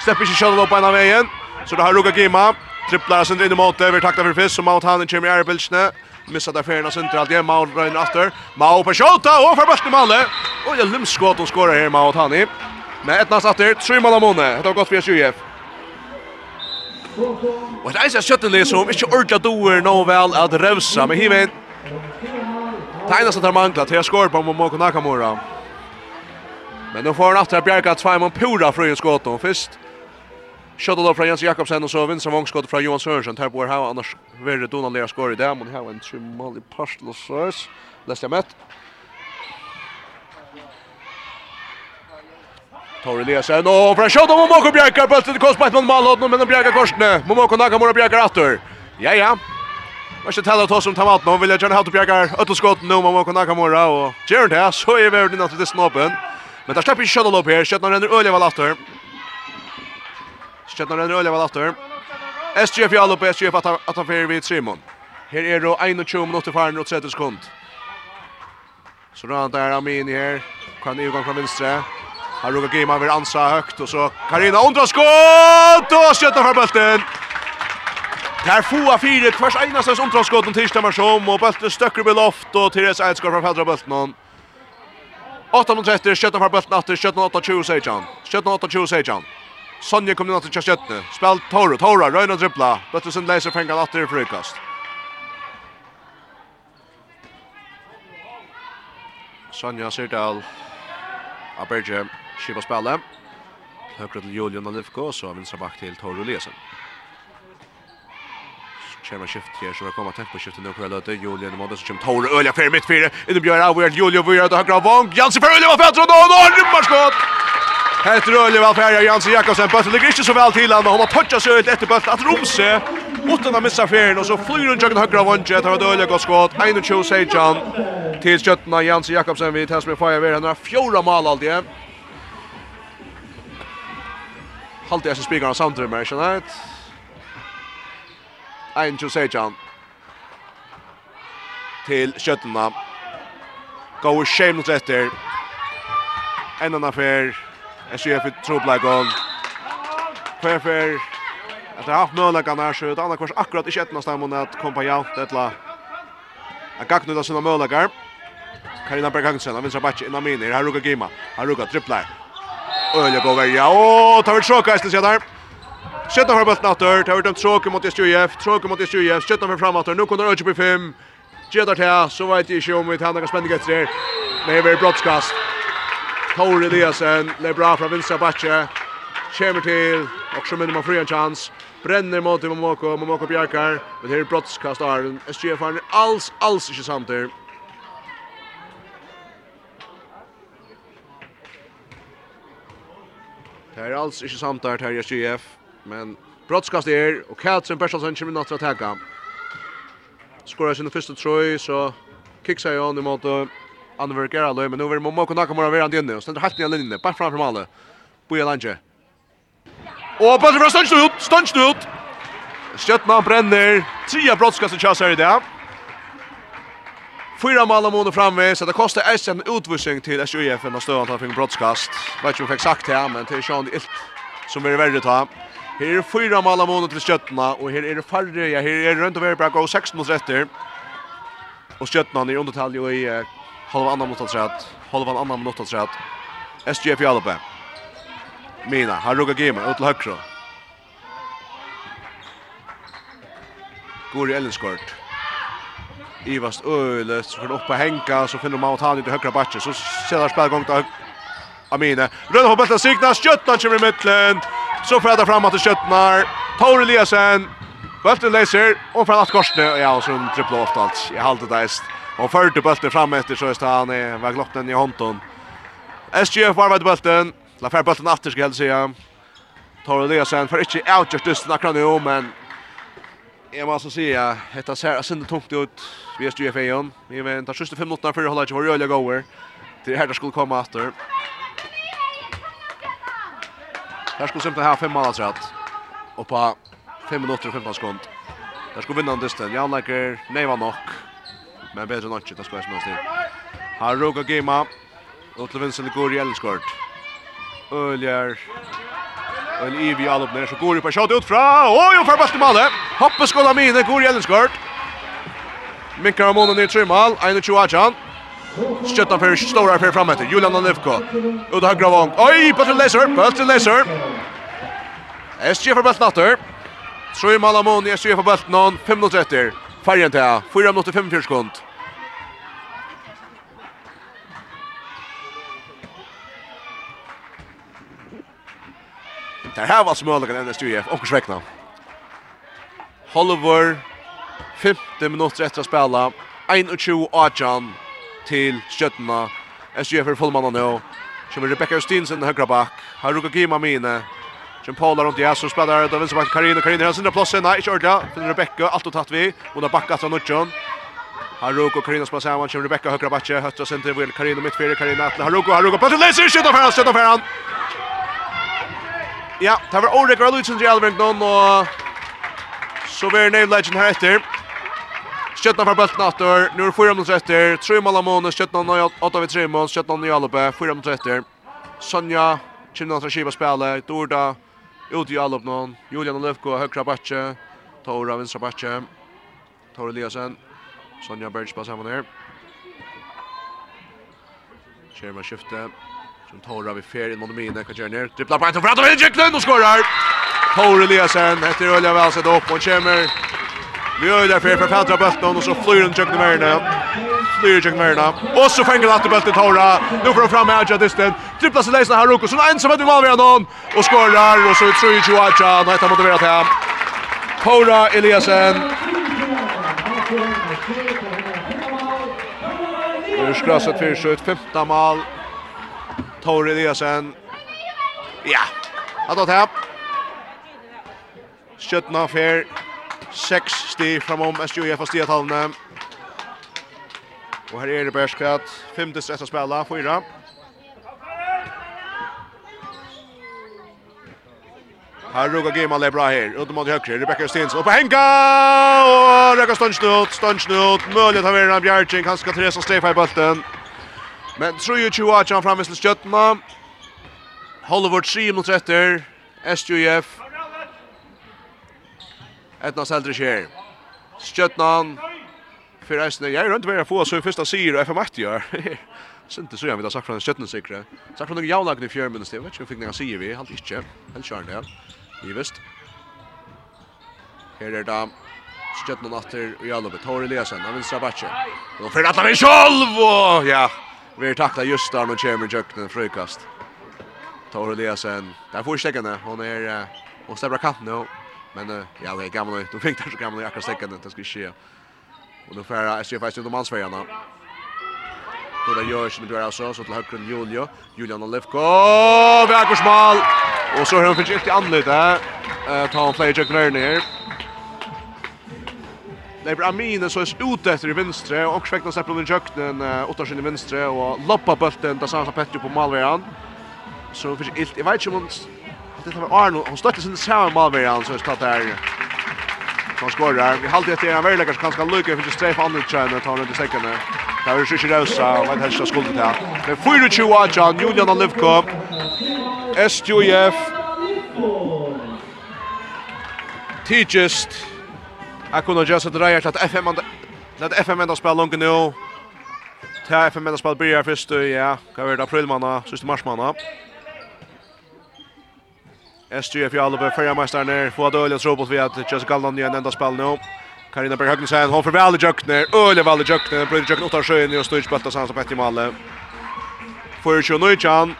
Stepper ikke kjøttena opp en av veien. Så det har Ruka Gima. Tripplar sin inn i måte. Vi takta for fisk, så Mount Hanen kommer i ærebildskene. Missar där färna av sin alt igjen. Mount Röjner efter. Mount på skjøtta, och for børsten med alle. Og jeg limskått och skårar her Mount Hanen. Men ett nästa efter tre mål av Mone. Det har gått för SJF. Och det är så skött som inte ordla doer nå väl att revsa, men hivet. Tegnas att han manglar till skor på Momoko Nakamura. Men nu får han efter att bjärka två mål pura från skott och Först Shot då från Jens Jakobsen och så vinner som skott från Johan Sörensen. Här bor här annars värre Donald Lea skor i det, men här var en tre mål i parslos. Läste jag mätt. Tor Eliasen och från skott om Moko Bjerkar på till korsbait mot målhållet men Bjerkar korsne. Momoko Nakamura Bjerkar åter. Ja ja. Vad ska tala oss om tamat nu vill jag gärna ha till Bjerkar åter skott nu Momoko Nakamura och Jared här så är vi den att det snoppen. Men där släpper skottet upp här. Skottet ränner öliga väl åter. Skottet ränner öliga väl åter. SGF Jalo på SGF att att ta för vid Simon. Här är då 21 minuter kvar och 30 sekunder. Så då antar jag Amin här. Kan ju gå från vänster? Har råkar Gima vill ansa högt och så Karina undrar skott och skjuter för bulten. Där får fyra kvars ena säs undrar skott och tirsdagar som och bulten stöcker på loft och Therese Edskar från fjärde bulten hon. 830 skjuter för bulten åter skjuter 820 Sejan. Skjuter 820 han. Sonja kommer åter till skjutet. Spel Toro Toro Röna dribbla. Bulten sen läser fänga åter frikast. Sonja Sirdal. Aberge. Skipa spelet. Høyre til Julian Alivko, og så vinstra bak til Tore Eliasen. Kjærma skift her, så vi kommer tempo skiftet nu på løte. Julian i måte, så kommer Tore Ølja fyrir mitt fire. Innom Bjørn Auer, Julian Vujra til høyre Vong. Jansen fyrir Ølja var fætter, og nå er rymmer skott! Hett Ølja vel fyrir Jansen Jakobsen. Bøtten ligger ikke så vel til han, og hun har touchat seg ut etter bøtten. At Romse, utan han missa fyren, og så flyr hun jøkken høyre av Vong. Tar et Ølja godt skott, 21 Seidjan. Til skjøttena Jansi Jakobsen vid Tensmi Fajer, han har fjora mal aldri. Halt jag så spikar han samtidigt med United. Ein Josejan til Gå Går shame mot etter. En annan affär. Jag ser för trubbla gång. Perfekt. Att det har haft möjligheten här så ett annat kvars akkurat i sjätten av att kompa jämt ettla. Jag gack nu då sina möjligheter. Karina Berghagen, han vinsar backe innan miner. Här rukar Gima. Här rukar tripplar. Ölje går väl. Ja, tar vi tråka istället så där. Skjuter för bollen åter. Tar vi dem tråka mot SJF. Tråka mot SJF. Skjuter för framåt. Nu kommer Ölje på 5. Gjetar til, så vet jeg ikke om vi tar noen spennende etter her. Men det er brottskast. Tor Eliasen, det bra fra vinstra batje. Kjemmer til, og så minner man fri en chans. Brenner mot Momoko, Momoko Bjarkar. Men her er brottskast Arlen. SGF er alls, alls ikke samtidig. Det er alls ikke samt där til SGF, men brottskast är og Katsen Bertelsen kommer nå til å attacka. Skorar sin første trøy, så kickar jag i måte Anver Geraldo, men nu vill Momo kunna komma över han inne og stender helt ner linjene, bare framfor målet. Boja Lange. Och bollen ut, Stönsnut, ut! Stjärtman brenner, Trea brottskast i chans här i dag. Fyra mål om månen framme, så det kostar Eisen en utvisning till SJF när Stövan tar en brottskast. Jag vet inte om jag fick sagt det här, men det är Sean Ilt som är värre att ta. Här är fyra mål om månen till Stötterna, och här är det färre, ja, här är det runt och värre på 16 mot rätter. Och Stötterna är undertalj och i eh, halva annan mot att säga, halva annan mot att säga. SJF i Alpe. Mina, här ruggar Gimmer, ut till högra. Går i Ellenskort. Ivast Öle så får upp hänga så finner man att han inte högra backen så ser spel gång till Amine. Rönn på bollen signa sköttan kommer i mitten. Så får det fram att sköttnar. Paul Eliasen. bollen läser och från att korsne ja och så en trippel allt. Jag håller det där. Och förde bollen fram efter så är han är var gloppen i Honton. SGF var vid bollen La fär bollen åter ska jag säga. Tor Eliasen för inte outjust just nakra nu men Jeg må altså si at dette ser jag synd tungt ut. Vi är styr fejon. Vi väntar sista fem minuterna för att hålla inte vår rörliga goer. Det här skulle komme etter. Her skulle simpelthen ha fem måneder rett. Og på 5 minutter og 15 sekund. Der skulle vinne en distan. Jan Lekker, nei var nok. Men bedre än ikke, det skulle jeg som någonstans. Här råkar Gima. Og til Vincent går i Elskort. Och en Ivi Alup upp så går det på shot ut fra. Oj, og för i malet. Hoppe skola mine går i Ellenskort. Minkar om honom ner tre mål. En och Achan. Stöttan för stora fram etter. Julian og Och Ut Gravon. Oj, på till Laser, på till Laser. SG for bästa natter. Tre mål amon, SG for bästa någon 5 minuter efter. Färjan till 4 minuter 45 sekund. Det här var smöligen ända styr och skräckna. Hollover 50 minuter efter att spela 21 Ajan till Sjötna. SJF är fullmannen nu. Som Rebecca Justinsen högra back. Haruka Gima Mine. Som Paula runt i Asso spelar ut av vänsterback Karina. Karina har sina platser. Nej, inte ordentligt. Finner Rebecca. Allt och tatt vi. Hon har backat från Nudjon. Haruko och Karina spelar samman. Som Rebecca högra backe. Höttra center. Will Karina mittfyrir. Karina Atle. Haruko. Haruko. Plötsligt läser. han, färran. Skjuta han! Ja, det var Orek og til til Alvrengen, og så var Neil Legend her etter. Skjøtna fra bølten etter, nå er 4 minutter etter, 3 mål av måned, skjøtna 8 ved 3 mål, skjøtna 9 aløpe, 4 minutter etter. Sonja, Kjimna til Kiba spille, Dorda, ut i aløp noen, Julian Løfko, høyre bakke, Tora vinstra bakke, Tora Eliasen, Sonja Bergs på sammen her. Skjer med skiftet som Tora vid fer in mot Mine, kan göra ner. Dribblar på en och framåt och Jöklund och skorar! Tora Eliasen, efter Ölja väl sett upp och kommer. Vi gör det för förfältra bulten och så flyr den Jöklund Merne. Flyr Jöklund Merne. Och så fänger Latte bulten Tora. Nu får de fram Adja Disten. Dribblar sig Leisna Haruko, så ensam att vi valver någon. Och skorar och så tror ju Adja, nej tar motiverat hem. Tora Eliasen. Nu skrasat för skjut, femta mål Tor Eliasen. Ja. Hatt og tap. Skjøttna fer. 6 sti framom SJF og stiatallene. Og her er det Berskrat. Femte stress å spille. Fyra. Her råkar Gimal er bra her. Ut mot høyre. Rebecca Stins. Oppe henga! Og råkar Stønsnut. Stønsnut. Mølet har vært en bjergjeng. Han skal Teresa Stefai i bølten. Men 23 at han framvis till sköttna. Hollywood 3 mot etter. SJF. Etna Seldre Kjær. Skjøtnan. Fyrir eisne. Jeg er rundt vera få så i fyrsta sier <laughs> og FM8 gjør. Sinte så gjerne vi da sagt fra den skjøtnan sikre. Sagt fra noen jaunlagn i fjør minnes. Jeg vet ikke om fikk nega sier vi. Halt ikke. Helt kjørn det. Vi visst. Her er da skjøtnan atter og jalobet. Hår Eliasen. Han vinst rabatje. Og fyrir atlan i sjolv! Og ja. Vi tacklar just där och Jeremy Jökten frukast. Tor Eliasen. Där får stäckarna. Hon är och stäbra kant nu. Men uh, ja, det är gamla. Du fick det så gamla akkurat stäckarna. Det ska ske. Och då får SJF faktiskt under mansfärjarna. Då det görs med blir alltså så till högren Julio. Julian Olivko. Vägers mål. Och så har han förgift i anledning. Eh, ta en player Jökten ner. Det blir Amine så är ute efter i vinstre, och sväckna släpper den jöknen åtta sin i vinstre, och loppa bulten där Sansa Petty på Malvejan. Så finns ilt. Jag vet inte om det var Arno hon stötte sin samma målvägen så ska det här. Han skorar. Vi håller etter en väldigt kanskje ganska lucka för just andre andra tjänar tar runt i säcken. Där är ikke rausa, og vet helst skulle det här. Men 4-2 av John Julian Alivko, SJF Tigist Jeg kunne gjøre dreier til at FM Let FM enda spela långt nu. Ta FM enda spela börjar först ja. Kan vara april aprilmanna, sista marsmanna. månad. SGF Jalbe förra mästaren är få dåliga trubbel vi att just Galland igen enda spel nu. Karina Berg säger hon för väl Jökner, Öle väl Jökner, blir Jökner åtta sjön och stöj spelta sans på ett i malle. mål. För Sjönöjan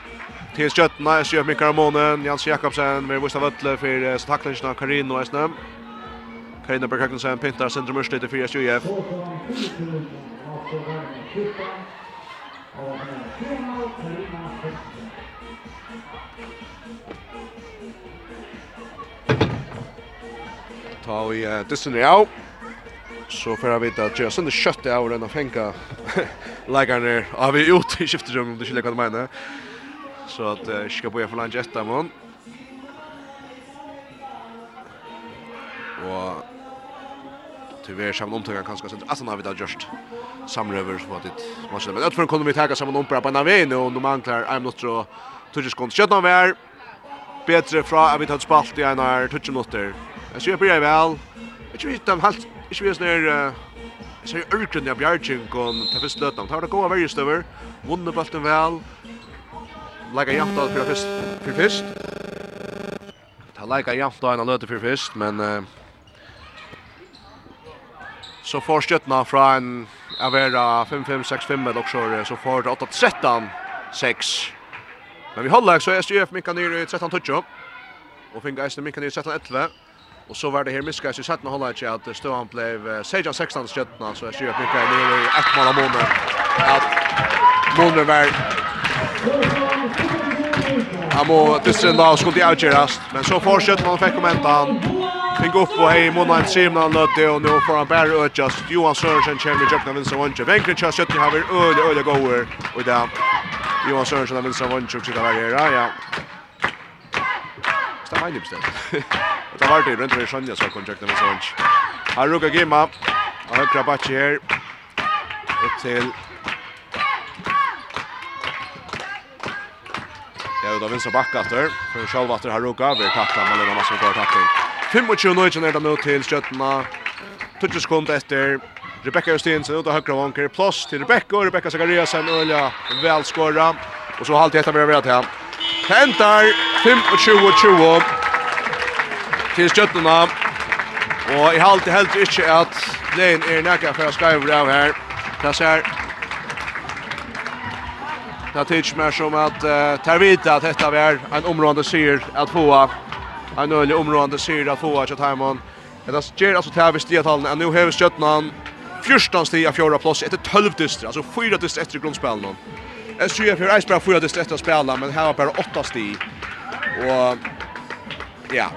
till Sjötna, SGF Mikael Ramonen, Jans Jakobsen med Gustav Ötle för tacklingen av Karin och Esnam. Heineberg Høgnesen pintar sentrum Ørsted til 4-20. Ta vi uh, dissen i av. Så får jeg att at Gjørs under kjøttet av den og fenka ner av vi ut i skifterrummet om du ikke leker du. Så at uh, ska börja för for langt etter måned. Og vi tyvärr samma omtåg kanske så att han har just samröver så att det måste men att för kommer vi ta samma om på den vägen och de anklar I'm not sure touches kon shot now where bättre fra att vi tar spalt i en här touch minuter. Jag ser på det väl. Jag vet inte helt jag vet när så är urkren där Bjarchen kon ta först lötan. Tar det gå varje stöver. Vunnit bollen väl. Lägga jämt av för först för först. Ta lägga jämt av en löte för först men Uh, så får stjøttene fra en Avera 5-5-6-5 med også, så får det 8-13-6. Men vi holder så er SJF Minka Nyr i 13-12, og finner eisen Minka Nyr i 13-11. Og så var det her Miska i 17 holder ikke at Støhan ble 16-16 stjøttene, så SJF Minka Nyr i ett mål av måned. At måned var Han må distrinn da og skulle avgjøres, men så fortsetter man fikk kommentan. Fink upp och hej Monheim Simna lötte och nu får han bära ut Johan Sörensen kommer i jökna vinsa vunche. Vänkren kör sött har vi öle öle gåer. och där Johan Sörensen har vinsa vunche och sitta varje ja. Sta mig lipst. Det var det runt runt Sonja så kontrakt med Sonch. Har ruka gemma. Har krabatch här. Upp till Ja, då vinner backa efter. För själva efter Haruka. Vi tackar. Man lämnar Masson för tackling. 25 nøytjen er det mot til skjøttene. 20 sekunder etter. Rebecca Justinsen ut av høyre vanker. plus til Rebecca, og Rebecca Zakariasen øyla velskåra. Og så halvt etter med å være til. Det 25-20 til skjøttene. Og i halvt helt ikke at Lein er nækka for å skrive av her. Det ser Det tycks mer som att uh, ta vita att detta är en område syr att få en ölig område syra tvåa till Timon. Det är ger alltså vi det talen. Nu har Stjärnan han 14 steg av fjärde plats efter 12 dyster. Alltså fyra dyster efter grundspelen. Jag ser för Ice bara fyra dyster efter spela men här har bara åtta steg. Och ja.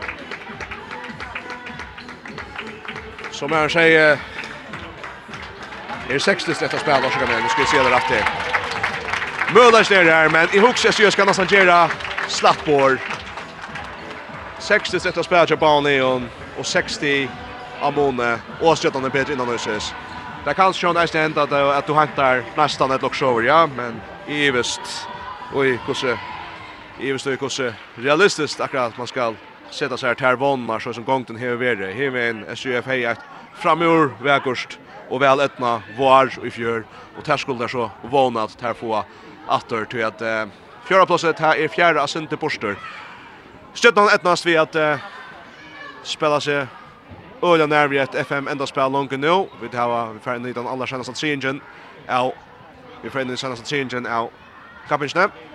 Som jag säger är 60 steg efter spela så kan man ska se det rätt till. Möller ner här men i hooks jag ska nästan göra slappår. 60 sätt att spela på neon och 60 Amone och stöttande Peter innan Össes. Det kan sjön nästan hända att, att du hämtar nästan ett lock shower, ja, men i visst. Oj, kusse. I visst är kusse realistiskt akkurat man ska sätta sig här till vannar så som gången här över. Här är en SUF hej framur vägurst och väl ettna var i fjör och där skulle så vånat här få åter till att fjärde platset här är fjärde asinte poster. Stjøtnan etnast vi at uh, spela seg Øyla nærmere et FM enda spela langt nå. Vi tar vi fer inn i den aller seneste tringen Ja, vi fer inn i den seneste tringen av kappingsene.